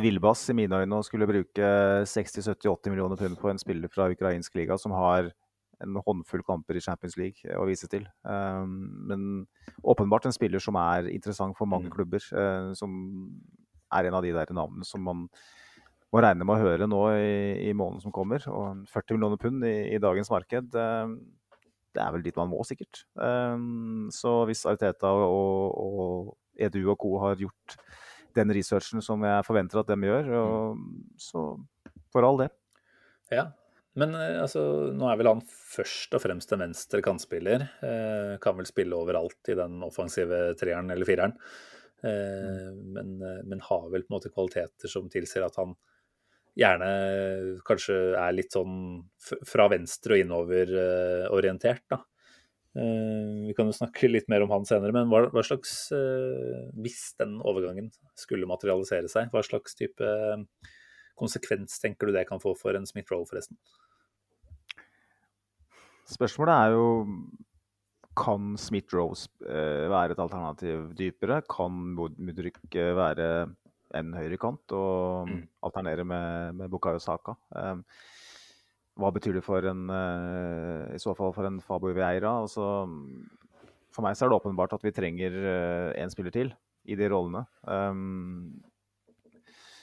villbass i mine øyne å skulle bruke 60-70-80 millioner pund på en spiller fra ukrainsk liga som har en håndfull kamper i Champions League å vise til. Eh, men åpenbart en spiller som er interessant for mange Mm. klubber. eh, som er en av de der navnene som man må regne med å høre nå i, i måneden som kommer. Og 40 millioner pund i, i dagens marked, eh, det er vel dit man må, sikkert. Um, så hvis Ariteta og, og Edu og co. har gjort den researchen som jeg forventer at de gjør, og, så for all det. Ja, men eh, altså, nå er vel han først og fremst en venstre kantspiller. Eh, kan vel spille overalt i den offensive treeren eller fireren. Eh, men, eh, men har vel på en måte kvaliteter som tilsier at han gjerne kanskje er litt sånn fra venstre og innover eh, orientert, da. Vi kan jo snakke litt mer om han senere, men hva, hva slags Hvis den overgangen skulle materialisere seg, hva slags type konsekvens tenker du det kan få for en Smith-Roll, forresten? Spørsmålet er jo kan Smith-Rose eh, være et alternativ dypere? Kan Mudrik være en høyrekant og mm. alternere med, med Bukayo Saka? Eh, hva betyr det for en, eh, i så fall for en Fabo Vieira? Altså, for meg så er det åpenbart at vi trenger én spiller til i de rollene. Um,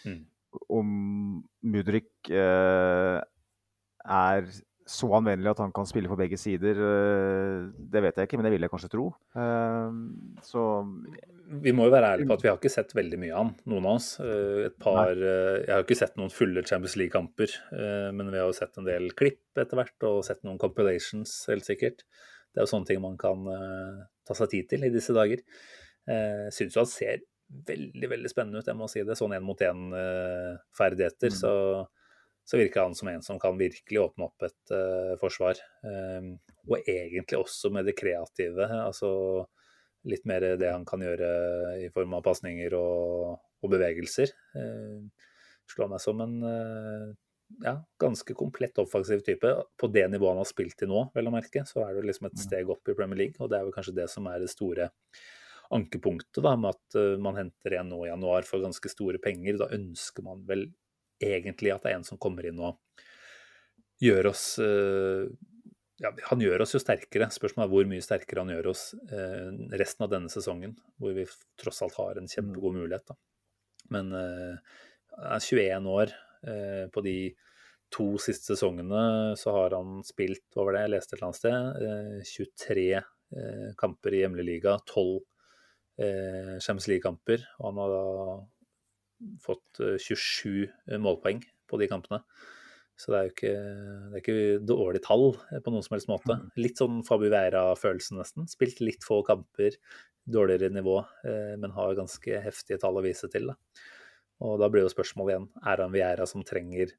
mm. Om Mudrik er så anvendelig at han kan spille for begge sider, eh, det vet jeg ikke, men det vil jeg kanskje tro. Eh, så Vi må jo være ærlige på at vi har ikke sett veldig mye av han, noen av oss. Eh, et par, jeg har ikke sett noen fulle Champions League-kamper, men vi har jo sett en del klipp etter hvert, og sett noen compilations, helt sikkert. Det er jo sånne ting man kan ta seg tid til i disse dager. Syns jo han ser veldig, veldig spennende ut, jeg må si det. Sånn én mot én-ferdigheter. Mm. så så virker han som en som kan virkelig åpne opp et uh, forsvar. Um, og egentlig også med det kreative. altså Litt mer det han kan gjøre i form av pasninger og, og, bevegelser. Uh, slår meg som en uh, ja, ganske komplett offensiv type. På det nivået han har spilt til nå, vel å merke, så er det liksom et mm. steg opp i Premier League. Og det er vel kanskje det som er det store ankepunktet, da, med at man henter en nå i januar for ganske store penger. Da ønsker man vel egentlig at det er en som kommer inn og gjør oss eh, ja, Han gjør oss jo sterkere. Spørsmålet er hvor mye sterkere han gjør oss eh, resten av denne sesongen, hvor vi tross alt har en kjempegod mulighet. Da. Men eh, han er 21 år. På de to siste sesongene så har han spilt var det jeg leste et eller annet sted, 23 kamper i hjemlig liga, 12 Champions League-kamper. Og han har da fått 27 eh, målpoeng på de kampene. Så det er jo ikke, det er ikke dårlig tall eh, på noen som helst måte. Mm. Litt sånn Fabu Vera-følelsen, nesten. Spilt litt få kamper, dårligere nivå, eh, men har ganske heftige tall å vise til. Da. Og da blir jo spørsmålet igjen er han Viera som trenger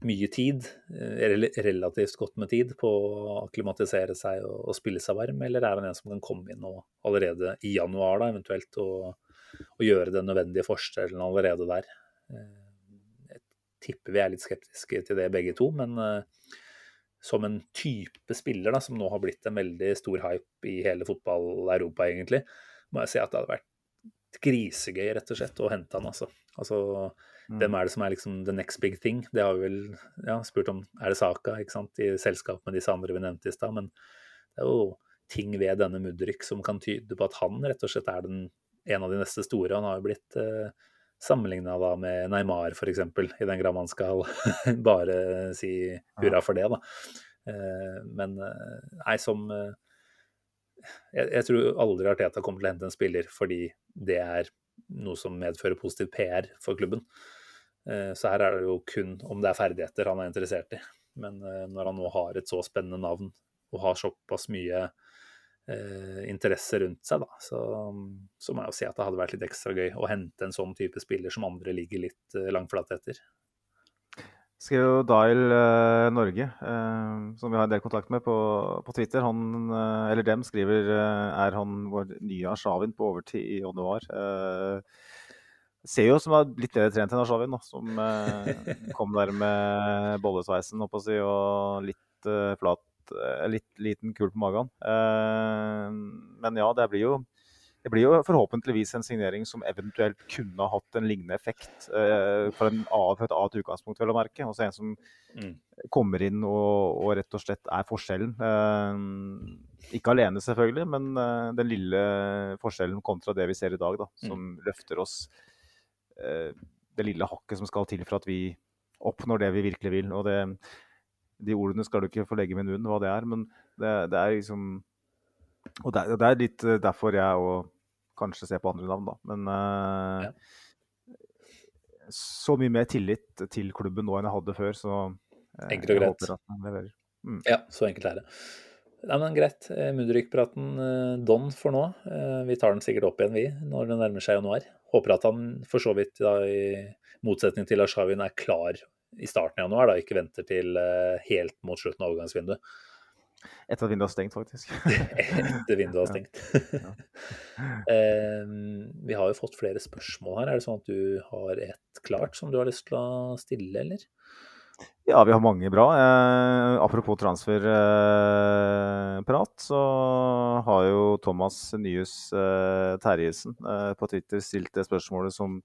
mye tid, relativt godt med tid, på å akklimatisere seg og, spille seg varm, eller er han en som kan komme inn allerede i januar, da, eventuelt, og å gjøre den nødvendige forskjellen allerede der. Eh, jeg tipper vi er litt skeptiske til det begge to, men eh, som en type spiller da, som nå har blitt en veldig stor hype i hele fotball-Europa, egentlig, må jeg si at det hadde vært grisegøy rett og slett å hente han. altså. altså mm. Hvem er det som er liksom the next big thing? Det har vi vel ja, spurt om. Er det Saka ikke sant, i selskap med disse andre vi nevnte i stad? Men det er jo ting ved denne Mudrik som kan tyde på at han rett og slett er den en av de neste store. Han har jo blitt eh, sammenligna med Neymar f.eks., i den grad man skal bare si hurra for det. da. Eh, men eh, nei, som eh, jeg, jeg, tror aldri Arteta kommer til å hente en spiller fordi det er noe som medfører positiv PR for klubben. Eh, så her er det jo kun om det er ferdigheter han er interessert i. Men eh, når han nå har et så spennende navn og har såpass mye eh, interesse rundt seg, da. Så, så, må jeg jo si at det hadde vært litt ekstra gøy å hente en sånn type spiller som andre ligger litt eh, langflat etter. Skrev jo Dial eh, Norge, eh, som vi har en del kontakt med på, på Twitter. Han, eh, eller dem, skriver er han vår nye Arshavin på overtid i januar. ser jo som er litt bedre trent enn Arshavin, som kom der med bollesveisen si, og litt flat Eh, litt liten kul på magen. Eh, men ja, det blir jo det blir jo forhåpentligvis en signering som eventuelt kunne ha hatt en lignende effekt eh, for, en, for et annet utgangspunkt, vel å merke. Også en som mm. kommer inn og, og, rett og slett er forskjellen. Eh, ikke alene, selvfølgelig, men eh, den lille forskjellen kontra det vi ser i dag, da, som mm. løfter oss eh, det lille hakket som skal til for at vi oppnår det vi virkelig vil. Og det, de ordene skal du ikke få legge i min munn, hva det er. Men det, det er liksom Og det, det, er litt eh, derfor jeg òg kanskje ser på andre navn, da. Men uh, ja. så mye mer tillit til klubben nå enn jeg hadde før, så uh, Enkelt og greit. Mm. Ja, så enkelt er det. Nei, men Greit. Mudrik-praten don for nå. Vi tar den sikkert opp igjen, vi, når det nærmer seg januar. Håper at han for så vidt, da, i motsetning til Arshavin, er klar i starten av januar, da, ikke venter til eh, helt mot slutten av overgangsvinduet. Etter at vinduet har stengt, faktisk. Etter vinduet har stengt. eh, vi har jo fått flere spørsmål her. Er det sånn at du har et klart som du har lyst til å stille, eller? Ja, vi har mange bra. Eh, apropos transferprat, eh, så har jo Thomas Nyhus eh, Terjesen eh, på Twitter stilt det spørsmålet som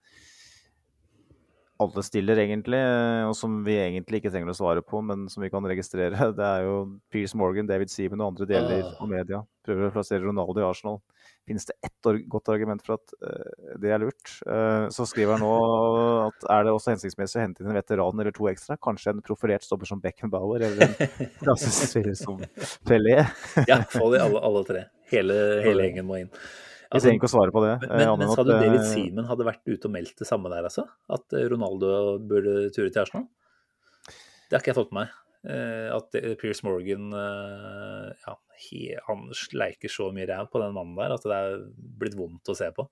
alle stiller, egentlig, og som vi egentlig ikke trenger å svare på, men som vi kan registrere. Det er jo Piers Morgan, David Seaman og andre deler av media prøver å plassere Ronaldo i Arsenal. Finnes det ett godt argument for at uh, det er lurt? Uh, så skriver han nå at er det også hensiktsmessig å hente inn en veteran eller to ekstra? Kanskje en profilert stopper som Beckenbauer, eller en klassisk spiller som Pelé? ja, få de alle, alle tre. Hele, hele gjengen må inn. Vi trenger ikke å svare på det. Men, men, men sa du David Simen hadde vært ute og meldt det samme der, altså? At Ronaldo burde ture til Arsenal? Det har ikke jeg fått med meg. At Piers Morgan ja, han sleiker så mye ræv på den mannen der at det er blitt vondt å se på.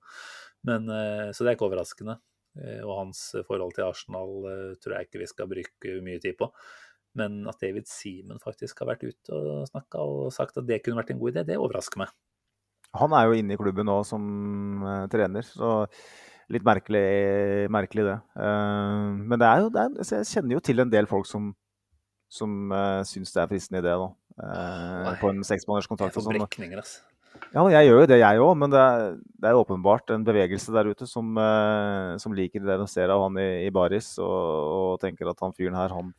Men, så det er ikke overraskende. Og hans forhold til Arsenal tror jeg ikke vi skal bruke mye tid på. Men at David Seaman faktisk har vært ute og snakka og sagt at det kunne vært en god idé, det overrasker meg. Han er jo inne i klubben nå som uh, trener, så litt merkelig, merkelig det. Uh, men det er jo, det er, jeg kjenner jo til en del folk som, som uh, syns det er fristende idé. da. Uh, på en seksmåneders og Sånn. Altså. Ja, jeg gjør jo det, jeg òg. Men det er, det er, åpenbart en bevegelse der ute som, som liker det de ser av han i, i baris, og, og, tenker at han fyren her, han,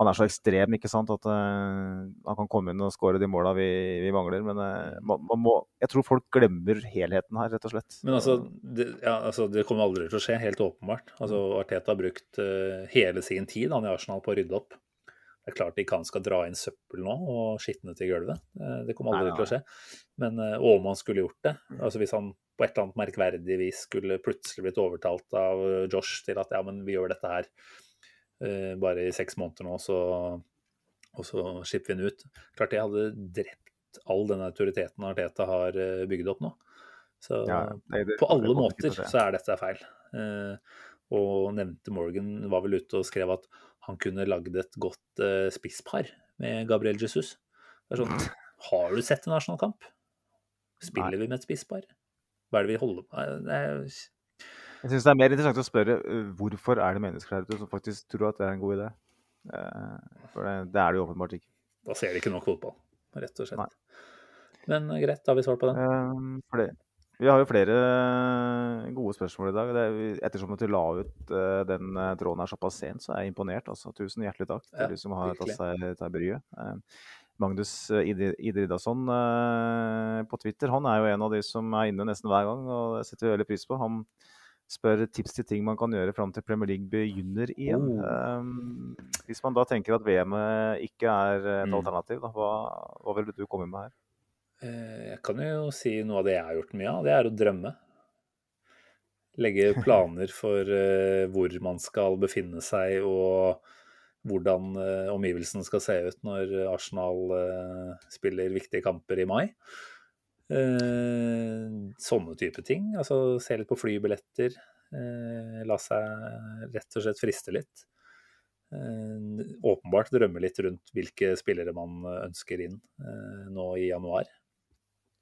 han er så ekstrem ikke sant, at uh, han kan komme inn og skåre de måla vi, vi, mangler. Men uh, man, må, jeg tror folk glemmer helheten her, rett og slett. Men altså, det, ja, altså, det kommer aldri til å skje, helt åpenbart. Altså, Arteta har brukt uh, hele sin tid han i Arsenal på å rydde opp. Det er klart de kan skal dra inn søppel nå og skitne til gulvet. Det kommer aldri til å skje. Men om han skulle gjort det, altså hvis han på et eller annet merkverdig vis skulle plutselig blitt overtalt av Josh til at ja, men vi gjør dette her bare i seks måneder nå, så, og så skipper vi den ut. Klart det hadde drept all den autoriteten Arteta har eh, bygd opp nå. Så ja, nei, det, på alle måter så er dette feil. Eh, og nevnte Morgan var vel ute og skrev at han kunne lagd et godt eh, spisspar med Gabriel Jesus. Det er sånn, Har du sett en nasjonalkamp? Spiller Nei. vi med et spisspar? Hva er det vi holder på med? Jeg syns det er mer interessant å spørre uh, hvorfor er det mennesker der ute som faktisk tror at det er en god idé. Uh, for det, det, er det jo åpenbart ikke. Da ser de ikke nok fotball, rett og slett. Nei. Men uh, greit, da har vi svart på den. Fordi, vi har jo flere gode spørsmål i dag. Det, ettersom at du la ut den tråden her såpass sent, så er jeg imponert. Altså. Tusen hjertelig takk til ja, de som har tatt seg, til bryet. Magnus Idridasson på Twitter han er jo en av de som er inne nesten hver gang, og det setter vi veldig pris på. Han spør tips til ting man kan gjøre fram til Premier League begynner igjen. Oh. Um, hvis man da tenker at VM ikke er et mm. alternativ, da, hva, hva vil du komme med her? Eh, jeg kan jo si noe av det jeg har gjort mye av. Det er å drømme. Legge planer for uh, hvor man skal befinne seg og hvordan uh, omgivelsene skal se ut når Arsenal spiller viktige kamper i mai. Eh, sånne type ting. Altså se litt på flybilletter. Eh, la seg rett og slett friste litt. Eh, åpenbart drømme litt rundt hvilke spillere man ønsker inn nå i januar.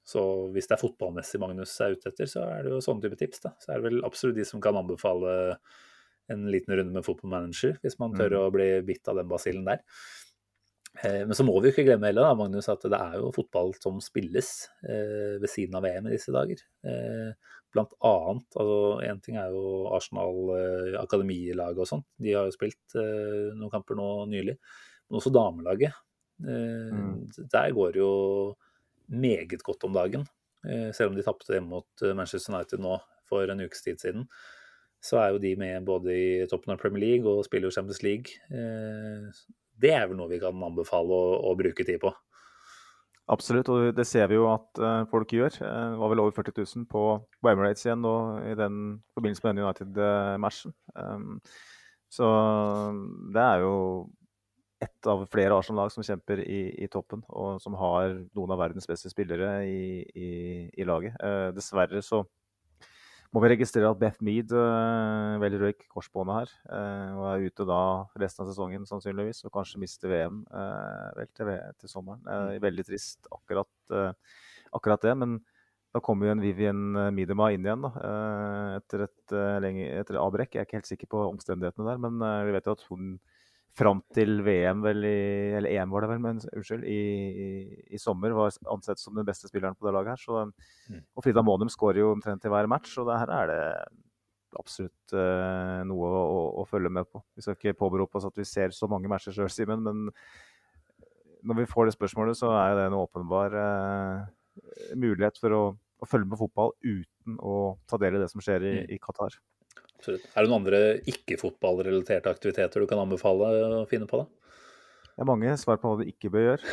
Så hvis det er fotballmessig Magnus er ute etter, så er det jo sånne type tips. da. Så er det vel absolutt de som kan anbefale en liten runde med fotballmanager, hvis man tør mm. å bli bitt av den basillen der. Eh, men så må vi jo ikke glemme heller da, Magnus, at det er jo fotball som spilles eh, ved siden av VM i disse dager. Eh, blant annet, altså Én ting er jo Arsenal akademilaget og sånt. De har jo spilt noen kamper nå nylig. Men også damelaget. Eh, mm. Der går det jo meget godt om dagen. selv om de tapte hjemme mot Manchester United nå for en ukes tid siden så er jo de med både i toppen av Premier League og spiller jo Champions League det er vel noe vi kan anbefale å, å bruke tid på. Absolutt, og det ser vi jo at uh, folk gjør. Uh, det var vel over 40 000 på Emirates igjen nå i den forbindelse med den United-matchen. Um, så det er jo ett av flere Arsenal-lag som kjemper i, i, toppen, og som har noen av verdens beste spillere i, i, i laget. Uh, dessverre så må vi registrere at Beth Mead uh, vel røyk korsbåndet her. Uh, og er ute da resten av sesongen sannsynligvis, og kanskje mister VM uh, vel til, til sommeren. Uh, veldig trist akkurat, akkurat, det. Men da kommer jo en Vivian Miedema inn igjen da, etter et lenge, etter avbrekk. Jeg er ikke helt sikker på omstendighetene der, men vi vet jo at hun fram til VM, vel i, eller EM var det vel, men unnskyld, i, i, i, sommer var ansett som den beste spilleren på det laget her. Så, mm. og Frida Månum skårer jo omtrent i hver match, og det her er det absolutt uh, noe å, å, å, følge med på. Vi skal ikke påberope oss at vi ser så mange matcher sjøl, Simen, men når vi får det spørsmålet, så er det en åpenbar uh, mulighet for å, å, følge med fotball uten å ta del i det som skjer i, mm. i Qatar. Absolutt. Er det noen andre ikke-fotballrelaterte aktiviteter du kan anbefale å finne på? da? Det er mange svar på hva du ikke bør gjøre.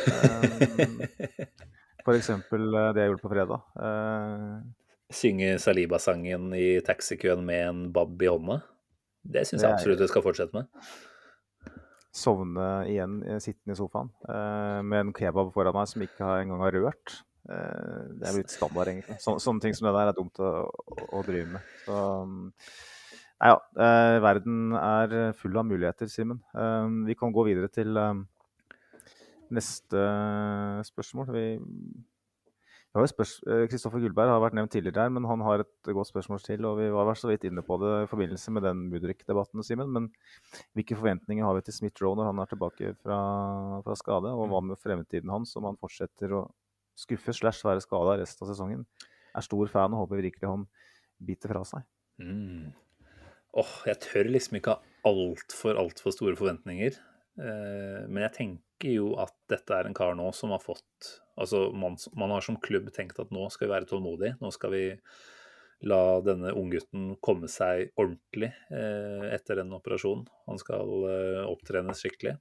F.eks. Eh, det jeg gjorde på fredag. Eh, Synge Saliba-sangen i taxikøen med en bab i hånda. Det syns jeg absolutt du skal fortsette med. Sovne igjen sittende i sofaen eh, med en kebab foran meg som ikke engang har rørt. Det er blitt standard, egentlig. sånne ting som det der er dumt å, å drive med. Så Nei, ja, eh, verden er full av muligheter, Simen. Eh, vi kan gå videre til eh, neste spørsmål. Vi, Kristoffer Gullberg har vært nevnt tidligere her, men han har et godt spørsmål til. og Vi var så vidt inne på det i forbindelse med den Mudrik-debatten. Simen, Men hvilke forventninger har vi til Smith-Roe når han er tilbake fra, fra, skade? Og hva med fremtiden hans, om han fortsetter å skuffe slash være skada resten av sesongen? Er stor fan og håper virkelig han biter fra seg. Mm åh, jeg tør liksom ikke ha altfor, altfor store forventninger. Eh, men jeg tenker jo at dette er en kar nå som har fått Altså, man, man har som klubb tenkt at nå skal vi være tålmodige. Nå skal vi la denne unggutten komme seg ordentlig eh, etter en operasjon. Han skal eh, opptrenes skikkelig.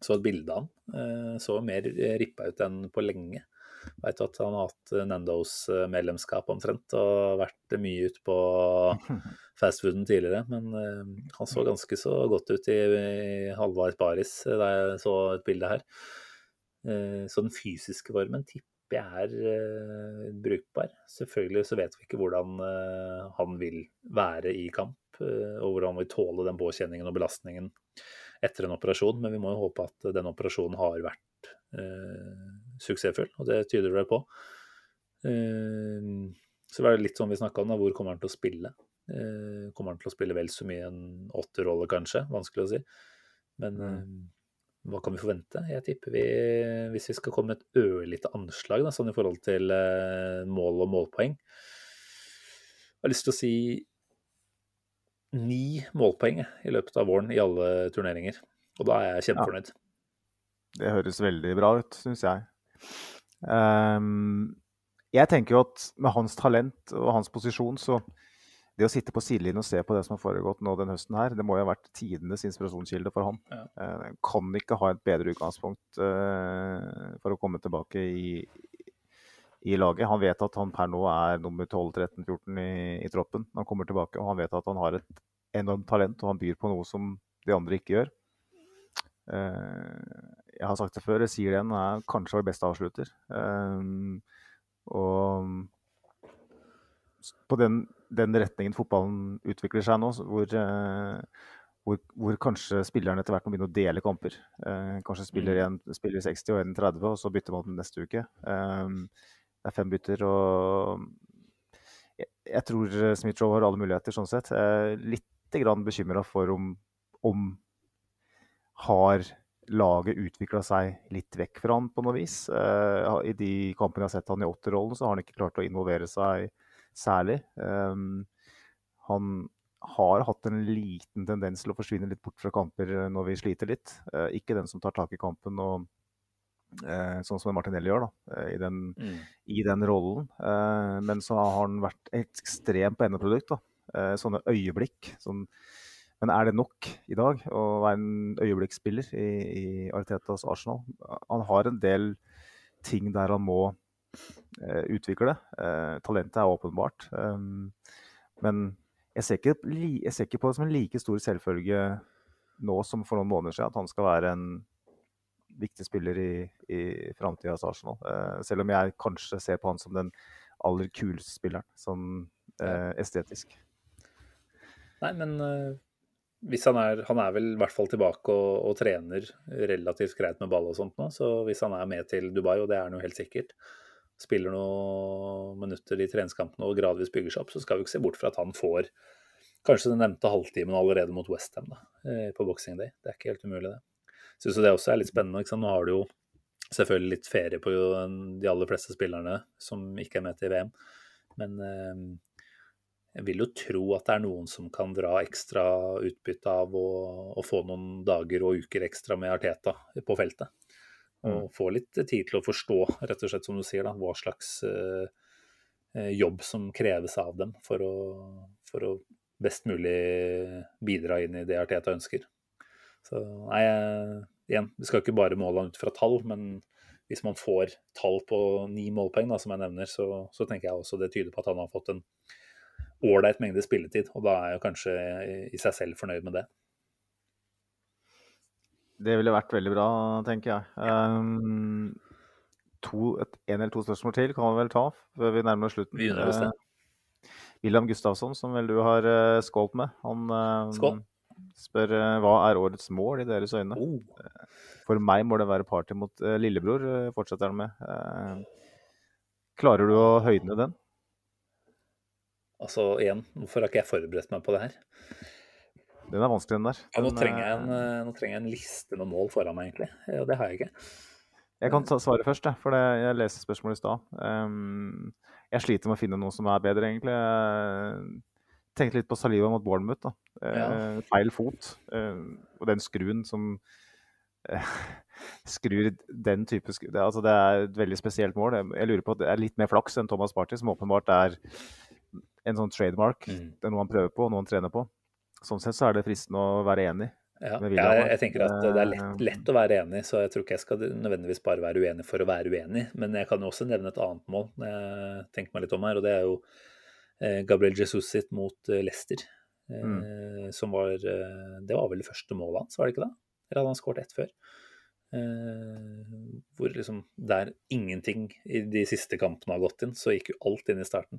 Så et bilde av han så mer rippa ut enn på lenge. Veit at han har hatt Nandos-medlemskap omtrent og vært mye ute på fastfooden tidligere. Men uh, han så ganske så godt ut i, i halvveis baris eh, da jeg så et bilde her. Uh, så den fysiske formen tipper er uh, brukbar. Selvfølgelig så vet vi ikke hvordan han vil være i kamp, og hvordan han vil tåle den påkjenningen og belastningen etter en operasjon. Men vi må jo håpe at den operasjonen har vært eh, suksessfull, og det tyder det på. Eh, så var det litt sånn vi snakka om, da, hvor kommer han til å spille? Eh, kommer han til å spille vel så mye en åtterrolle, kanskje? Vanskelig å si. Men mm. eh, hva kan vi forvente? Jeg tipper vi, hvis vi skal komme med et ørlite anslag da, sånn i forhold til mål og målpoeng Jeg har lyst til å si ni målpoeng i løpet av våren i alle turneringer. Og da er jeg kjempefornøyd. Ja. Det høres veldig bra ut, syns jeg. Um, jeg tenker jo at med hans talent og hans posisjon, så det å sitte på sidelinjen og se på det som har foregått nå den høsten her, det må jo ha vært tidenes inspirasjonskilde for han. Ja. Uh, kan ikke ha et bedre utgangspunkt uh, for å komme tilbake i, i, laget. Han vet at han per nå er nummer 12-13-14 i, i, troppen. Han kommer tilbake, og han vet at han har et enormt talent, og han byr på noe som de andre ikke gjør. Uh, jeg har sagt det før, jeg sier det igjen, er kanskje vår beste avslutter. Um, og på den, den, retningen fotballen utvikler seg nå, hvor, uh, hvor, hvor, kanskje spillerne etter hvert må begynne å dele kamper. Uh, kanskje spiller mm. en spiller 60 og en 30, og så bytter man den neste uke. Um, det er fem bytter, og jeg, jeg tror Smith-Roe har alle muligheter sånn sett. Jeg er litt bekymra for om, om har laget utvikla seg litt vekk fra han på noe vis. Uh, I de kampene jeg har sett han i åtterrollen, så har han ikke klart å involvere seg særlig. Um, han har hatt en liten tendens til å forsvinne litt bort fra kamper når vi sliter litt. Uh, ikke den som tar tak i kampen og uh, sånn som Martinelli gjør, da, i, den, mm. i den rollen. men så har han vært ekstremt på endeprodukt. da. sånne øyeblikk. sånn men er det nok i dag å være en øyeblikksspiller i, i Aritetas Arsenal? Han har en del ting der han må eh, utvikle. Eh, talentet er åpenbart. Um, men jeg ser, ikke, jeg ser, ikke, på det som en like stor selvfølge nå som for noen måneder siden at han skal være en viktig spiller i, i framtidas Arsenal. Eh, selv om jeg kanskje ser på han som den aller kuleste spilleren som eh, estetisk. Nei, men uh, hvis han er Han er vel i hvert fall tilbake og, og, trener relativt greit med ball og sånt nå, så hvis han er med til Dubai, og det er han jo helt sikkert, spiller noen minutter i treningskampene og gradvis bygger seg opp, så skal vi ikke se bort fra at han får kanskje den nevnte halvtimen allerede mot Westham på Boxing Day. Det er ikke helt umulig, det. Syns det også er litt spennende. Ikke sant? Nå har du jo selvfølgelig litt ferie på de aller fleste spillerne som ikke er med til VM. Men eh, jeg vil jo tro at det er noen som kan dra ekstra utbytte av å, å få noen dager og uker ekstra med Arteta på feltet. Og mm. få litt tid til å forstå, rett og slett som du sier, da, hva slags uh, jobb som kreves av dem for å, for å, best mulig bidra inn i det Arteta ønsker. Så nei, igjen, vi skal ikke bare måle han ut fra tall, men hvis man får tall på ni målpoeng, som jeg nevner, så, så, tenker jeg også det tyder på at han har fått en ålreit mengde spilletid. Og da er jeg kanskje i seg selv fornøyd med det. Det ville vært veldig bra, tenker jeg. Um, to, et, en eller to spørsmål til kan vi vel ta før vi nærmer oss slutten. Vi uh, William Gustavsson, som vel du har uh, skålt med, han uh, Skål. spør hva er årets mål i deres øyne? Oh. For meg må det være party mot lillebror, fortsetter han med. Uh, klarer du å høyne den? Altså igjen, hvorfor har ikke jeg forberedt meg på det her? Den er vanskelig, den der. Ja, nå, trenger jeg en, nå trenger jeg en liste med mål foran meg, egentlig. Og det har jeg ikke. Jeg kan svare først, for jeg leste spørsmålet i stad. Um, jeg sliter med å finne noe som er bedre, egentlig. Jeg tenkte litt på Saliva mot Bournemouth. Da. Ja. feil fot. og den skruen som skrur den type skru det, altså det er et veldig spesielt mål. Jeg lurer på at det er litt mer flaks enn Thomas Party, som åpenbart er en sånn trademark. Mm. Det er noe han prøver på, noe han trener på. Sånn sett så er det fristende å være enig. Ja, jeg, jeg, tenker at det er lett, eh, lett, å være enig, så jeg tror ikke jeg skal nødvendigvis bare være uenig for å være uenig. Men jeg kan jo også nevne et annet mål jeg tenker meg litt om her, og det er jo eh, Gabriel Jesus sitt mot eh, Leicester. Mm. Som var Det var vel det første målet hans, var det ikke det? Eller hadde han skåret ett før? Hvor liksom der ingenting i de siste kampene har gått inn, så gikk jo alt inn i starten.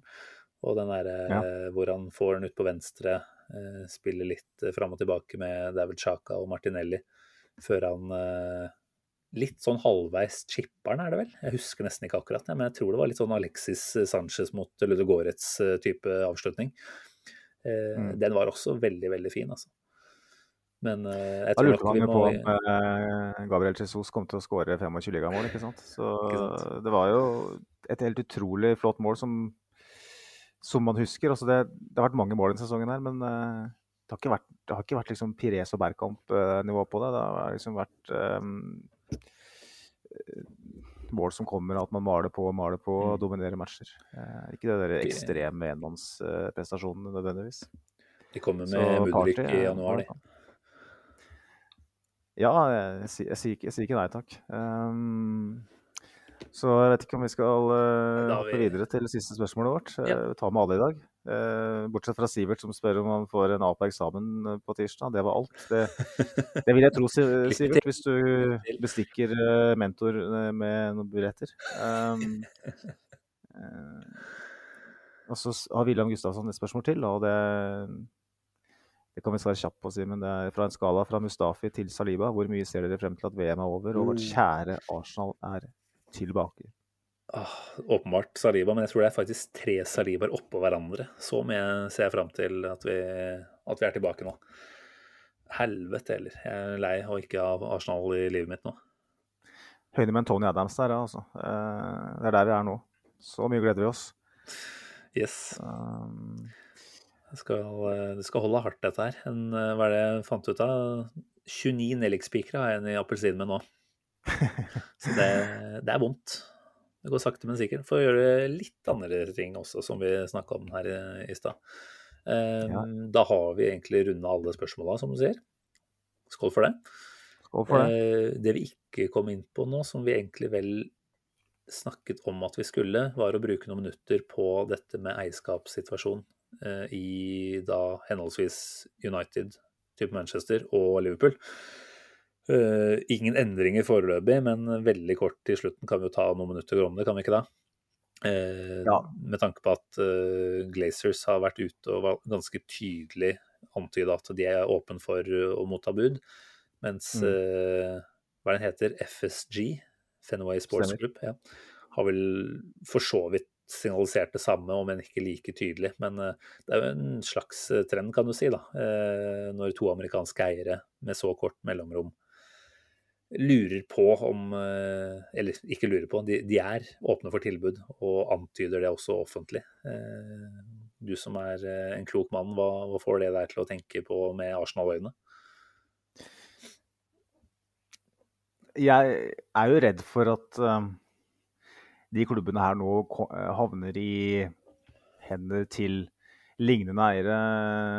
Og den derre ja. eh, hvor han får den ut på venstre, eh, spiller litt eh, fram og tilbake med David Chaka og Martinelli, før han litt sånn halvveis chipper'n, er det vel? Jeg husker nesten ikke akkurat men jeg tror det var litt sånn Alexis Sanchez mot Ludogorets type avslutning. Mm. Den var også veldig, veldig fin, altså. Men jeg tror nok vi må på om Gabriel Jesus kom til å skåre 25 ligamål, ikke sant. Så ikke sant? det var jo et helt utrolig flott mål som, som man husker. Altså det, det, har vært mange mål denne sesongen her, men uh, det har ikke vært, det har ikke vært liksom Pires og Bergkamp-nivå på det. Det har liksom vært um, mål som kommer, at man maler på og maler på og mm. dominerer matcher. ikke det der ekstreme enmannsprestasjonene nødvendigvis. De kommer med Mudrik i januar, de. Ja, jeg, sier, sier, ikke nei takk. Um, så jeg vet ikke om vi skal uh, hoppe videre til det siste spørsmålet vårt. Ja. Uh, ta med alle i dag. Uh, bortsett fra Sivert som spør om han får en A på eksamen på tirsdag. Det var alt. Det, det vil jeg tro, Sivert, hvis du bestikker mentor med noen billetter. Um, og så har William Gustavsson et spørsmål til, og det det kan vi svare kjapt på, Simen. Det er fra en skala fra Mustafi til Saliba. Hvor mye ser dere frem til at VM er over og vårt mm. kjære Arsenal er tilbake? Ah, åpenbart Saliba, men jeg tror det er faktisk tre Salibaer oppå hverandre. Så mye ser jeg frem til at vi, at vi er tilbake nå. Helvete heller. Jeg er lei av ikke ha Arsenal i livet mitt nå. Høyne med Tony Adams der, altså. Eh, det er der vi er nå. Så mye gleder vi oss. Yes. Um, det skal, det skal, holde hardt, dette her. En, eh, hva er det jeg fant ut av? 29 nellikspikere har jeg en i appelsinen med nå. Så det, det, er vondt. Det går sakte, men sikkert. For å gjøre litt andre ting også, som vi snakka om her i, i stad. Um, ja. Da har vi egentlig runda alle spørsmåla, som du sier. Skål for det. Skål for det. Uh, det vi ikke kom inn på nå, som vi egentlig vel snakket om at vi skulle, var å bruke noen minutter på dette med eierskapssituasjon uh, i da henholdsvis United, type Manchester og Liverpool. Uh, ingen endringer foreløpig, men veldig kort til slutten kan vi jo ta noen minutter om det, kan vi ikke da? Uh, Ja. Med tanke på at uh, Glazers har vært ute og var ganske tydelig antyda at de er åpne for å motta bud, mens Mm. hva den heter, FSG, Fenway Sports Stemmer. Group, ja, har vel for så vidt signalisert det samme, om enn ikke like tydelig. Men det er jo en slags trend, kan du si, da, når to amerikanske eiere med så kort mellomrom lurer på om eh, Eller ikke lurer på, de, de er åpne for tilbud og antyder det også offentlig. Eh, Du som er eh, en klok mann, hva, hva får det deg til å tenke på med Arsenal-øyne? Jeg er jo redd for at de klubbene her nå havner i hender til lignende eiere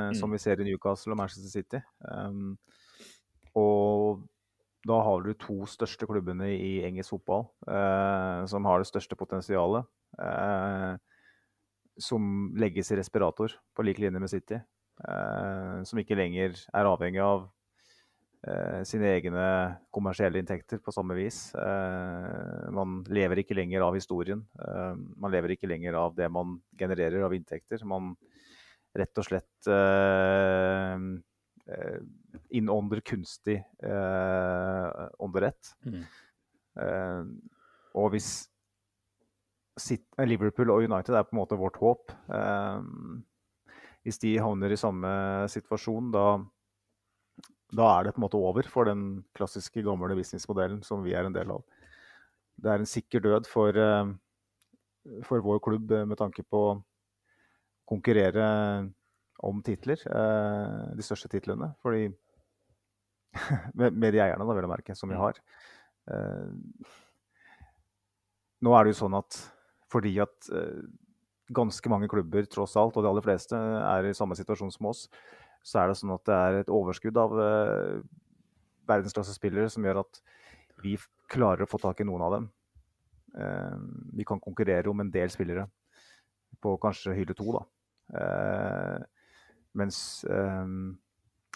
Mm. som vi ser i Newcastle og Manchester City. Og da har du to største klubbene i engelsk fotball eh, som har det største potensialet. eh, som legges i respirator på lik linje med City. eh, som ikke lenger er avhengig av eh, sine egne kommersielle inntekter på samme vis. Eh, man lever ikke lenger av historien. Eh, man lever ikke lenger av det man genererer av inntekter. Man rett og slett innånder kunstig eh, ånderett. Mm. Eh, og hvis eh, Liverpool og United er på en måte vårt håp. Eh, hvis de havner i samme situasjon, da, da er det på en måte over for den klassiske, gamle businessmodellen som vi er en del av. Det er en sikker død for, eh, for vår klubb eh, med tanke på å konkurrere om titler. eh, de største titlene. Fordi med, med de eierne, da, vel å merke, som vi Mm. har. Eh, nå er det jo sånn at fordi at eh, ganske mange klubber, tross alt, og de aller fleste, er i samme situasjon som oss, så er det sånn at det er et overskudd av eh, verdensklassespillere som gjør at vi klarer å få tak i noen av dem. Eh, vi kan konkurrere om en del spillere på kanskje hylle to, da. Eh, mens eh,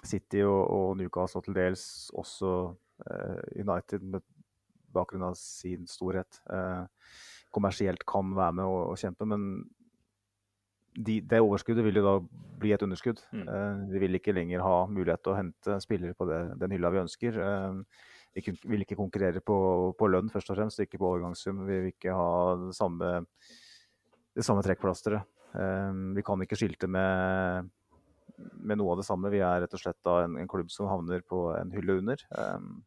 City og, og Newcastle og til dels også eh, United med bakgrunn av sin storhet eh, kommersielt kan være med og, og kjempe, men de, det overskuddet vil jo da bli et underskudd. Mm. Eh, vi vil ikke lenger ha mulighet til å hente spillere på det, den hylla vi ønsker. Vi vil ikke konkurrere på, på lønn, først og fremst, ikke på overgangssum. Vi vil ikke ha det samme, det samme trekkplasteret. Vi kan ikke skilte med, med noe av det samme. Vi er rett og slett da en, en klubb som havner på en hylle under. Um,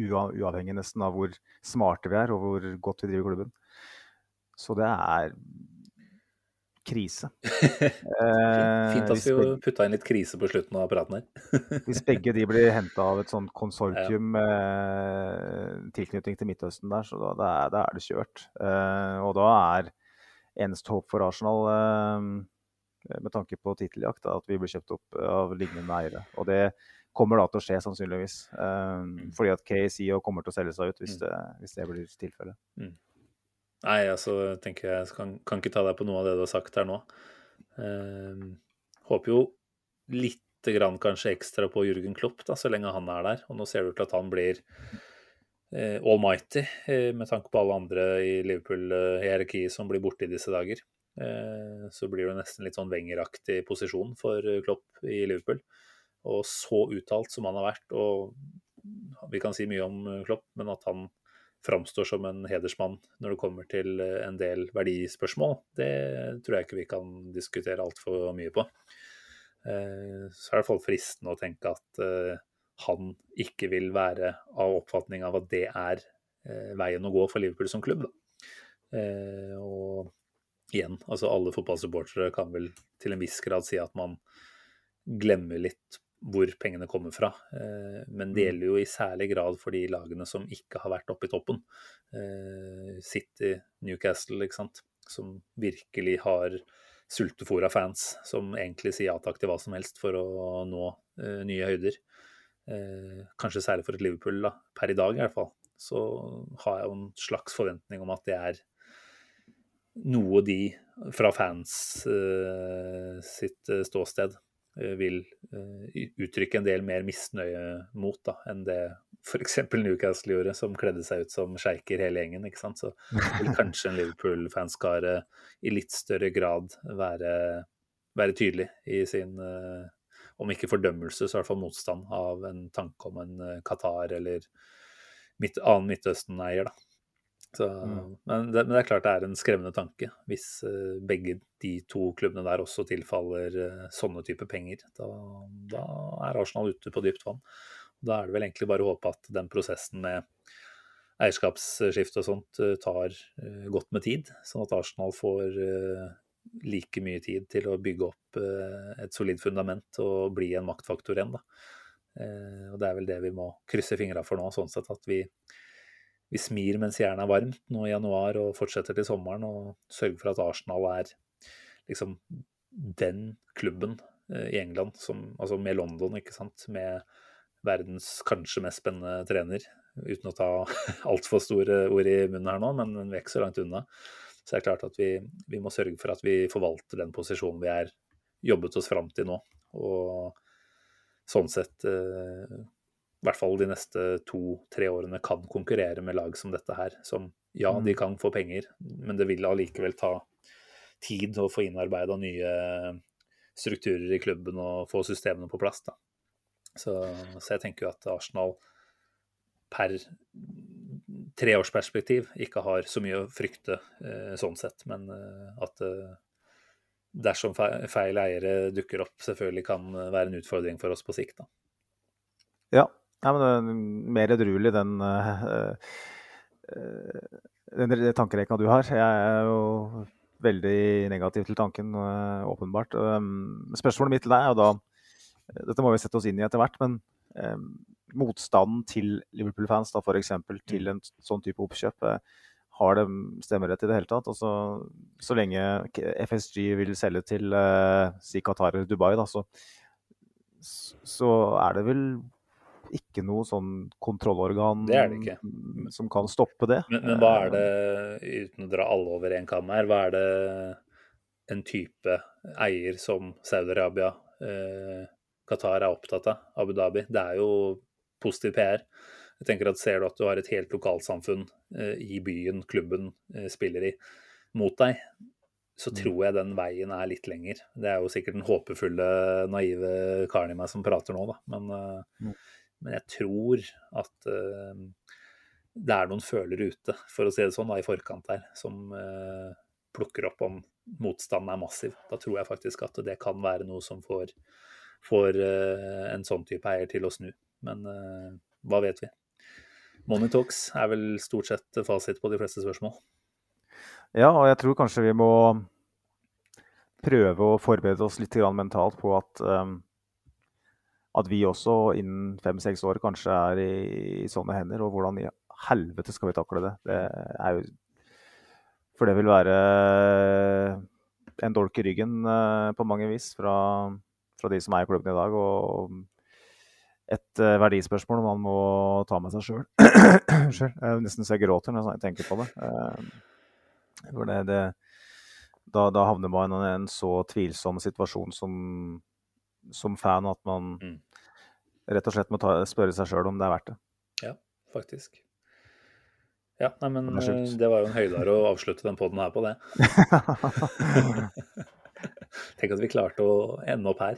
ua, uavhengig nesten av hvor smarte vi er og hvor godt vi driver klubben. Så det er krise. Eh, Fint at vi putta inn litt krise på slutten av praten her. hvis begge de blir henta av et sånt konsortium med tilknytning til Midtøsten der, så da, da, er, da er det kjørt. Eh, og da er eneste håp for Arsenal, eh, med tanke på titteljakt, at vi blir kjøpt opp av lignende eiere. Og det kommer da til å skje, sannsynligvis. Eh, fordi at KSI kommer til å selge seg ut hvis det, hvis det blir tilfellet. Nei, altså, tenker jeg kan, kan ikke ta deg på noe av det du har sagt her nå. Um, håper jo lite grann kanskje ekstra på Jürgen Klopp, da, så lenge han er der. Og nå ser det ut til at han blir eh, almighty, eh, med tanke på alle andre i Liverpool-hierarkiet som blir borte i disse dager. Eh, så blir det nesten litt sånn Wenger-aktig posisjon for eh, Klopp i Liverpool. Og så uttalt som han har vært, og vi kan si mye om eh, Klopp, men at han framstår som en hedersmann når det kommer til en del verdispørsmål, det tror jeg ikke vi kan diskutere altfor mye på. Så er det i fristende å tenke at han ikke vil være av oppfatning av at det er veien å gå for Liverpool som klubb. Og igjen, altså alle fotballsupportere kan vel til en viss grad si at man glemmer litt hvor pengene kommer fra. Eh, Men det gjelder jo i særlig grad for de lagene som ikke har vært oppe i toppen. Eh, City, Newcastle, ikke sant. Som virkelig har sultefòra fans som egentlig sier ja takk til hva som helst for å nå eh, nye høyder. Kanskje særlig for et Liverpool, da, per i dag i hvert fall. Så har jeg jo en slags forventning om at det er noe de fra fans eh, sitt eh, ståsted eh, vil uttrykke en del mer misnøye mot da, enn det f.eks. Newcastle gjorde, som kledde seg ut som sjeiker hele gjengen. ikke sant? Så vil kanskje en Liverpool-fanskare i litt større grad være, være tydelig i sin om ikke fordømmelse, så i hvert fall motstand av en tanke om en Qatar eller midt, annen Midtøsten-eier. da. Så, mm. men, det, men, det, er klart det er en skremmende tanke hvis uh, begge de to klubbene der også tilfaller uh, sånne type penger. Da, da, er Arsenal ute på dypt vann. Da er det vel egentlig bare å håpe at den prosessen med eierskapsskifte og sånt uh, tar godt med tid, sånn at Arsenal får like mye tid til å bygge opp et solid fundament og bli en maktfaktor igjen. Da. og Det er vel det vi må krysse fingra for nå, sånn sett at vi vi smir mens jernet er varmt nå i januar og fortsetter til sommeren, og sørger for at Arsenal er liksom den klubben eh, i England, som, altså med London, ikke sant, med verdens kanskje mest spennende trener, uten å ta altfor store ord i munnen her nå, men vi er ikke så langt unna. Så det er klart at vi, vi må sørge for at vi forvalter den posisjonen vi er jobbet oss fram til nå. Og sånn sett eh, i hvert fall de neste to-tre årene kan konkurrere med lag som dette her. Som ja, de mm. kan få penger, men det vil allikevel ta tid å få innarbeida nye strukturer i klubben og få systemene på plass. Da. Så, så jeg tenker jo at Arsenal per treårsperspektiv ikke har så mye å frykte eh, sånn sett, men eh, at eh, dersom feil eiere dukker opp, selvfølgelig kan være en utfordring for oss på sikt. Da. Ja, ja, men er mer edruelig den, uh, den tankerekka du har. Jeg er jo veldig negativ til tanken, uh, åpenbart. Um, spørsmålet mitt til deg er jo da Dette må vi sette oss inn i etter hvert, men um, motstanden til Liverpool-fans da f.eks. til mm. en sånn type oppkjøp, har de stemmerett i det hele tatt? Altså, så lenge FSG vil selge til si Qatar eller Dubai, da, så, så er det vel ikke noe sånn kontrollorgan det det som kan stoppe det. Men, men, hva er det, uten å dra alle over én kam her, hva er det en type eier som Saudi-Arabia, eh, Qatar er opptatt av, Abu Dhabi? Det er jo positiv PR. Jeg tenker at Ser du at du har et helt lokalsamfunn eh, i byen klubben eh, spiller i, mot deg, så mm. tror jeg den veien er litt lenger. Det er jo sikkert den håpefulle, naive karen i meg som prater nå, da. Men uh, men jeg tror at uh, det er noen følere ute, for å si det sånn, da, i forkant her, som uh, plukker opp om motstanden er massiv. Da tror jeg faktisk at det kan være noe som får, får uh, en sånn type eier til å snu. Men hva vet vi? Money talks er vel stort sett fasit på de fleste spørsmål. Ja, og jeg tror kanskje vi må prøve å forberede oss litt mentalt på at um, at vi også innen fem-seks år kanskje er i, i, sånne hender. Og hvordan i helvete skal vi takle det? Det jo For det vil være en dolk i ryggen uh, på mange vis fra, fra, de som er i klubben i dag. Og et uh, verdispørsmål man må ta med seg sjøl. jeg nesten så jeg gråter når jeg tenker på det. For det, det da, da, havner man i en så tvilsom situasjon som som fan at man mm. rett og slett må ta, spørre seg sjøl om det er verdt det. Ja, faktisk. Ja, nei, men det, eh, det, var jo en høydare å avslutte den poden her på, det. Tenk at vi klarte å ende opp her.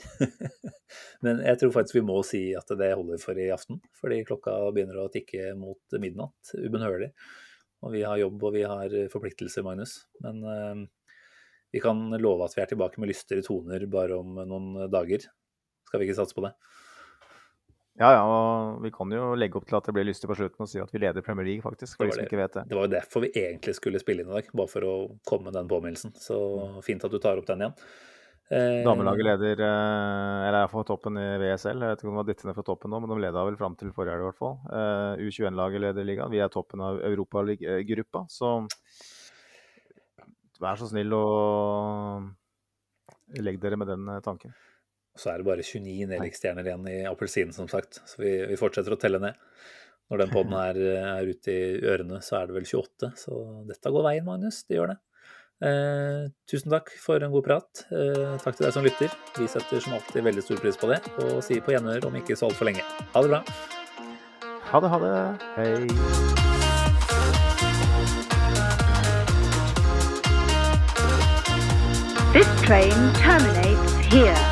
men jeg tror faktisk vi må si at det holder for i aften. Fordi klokka begynner å tikke mot midnatt ubønnhørlig. Og vi har jobb og vi har forpliktelser, Magnus. Men uh, vi kan love at vi er tilbake med lystere toner bare om noen dager. Skal vi ikke satse på det? Ja, ja, og vi kan jo legge opp til at det blir lystig på slutten og si at vi leder Premier League, faktisk. for de som ikke vet Det Det var jo derfor vi egentlig skulle spille inn i dag, bare for å komme med den påminnelsen. Så fint at du tar opp den igjen. Eh, Damelaget leder, eh, eller er fra toppen i VSL. Jeg vet ikke om de var dyttet ned fra toppen nå, men de leda vel fram til forrige helg i hvert fall. Eh, U21-laget leder ligaen. Vi er toppen av europagruppa. Så vær så snill og legg dere med den tanken. Så er det bare 29 nedleggsstjerner igjen i appelsinen, som sagt. Så vi, vi, fortsetter å telle ned. Når den poden er, er ute i ørene, så er det vel 28. Så dette går veien, Magnus. Det gjør det. Eh, tusen takk for en god prat. Eh, takk til deg som lytter. Vi setter som alltid veldig stor pris på det, og sier på gjenhør om ikke så altfor lenge. Ha det bra. Ha det, ha det. Hei. This train terminates here.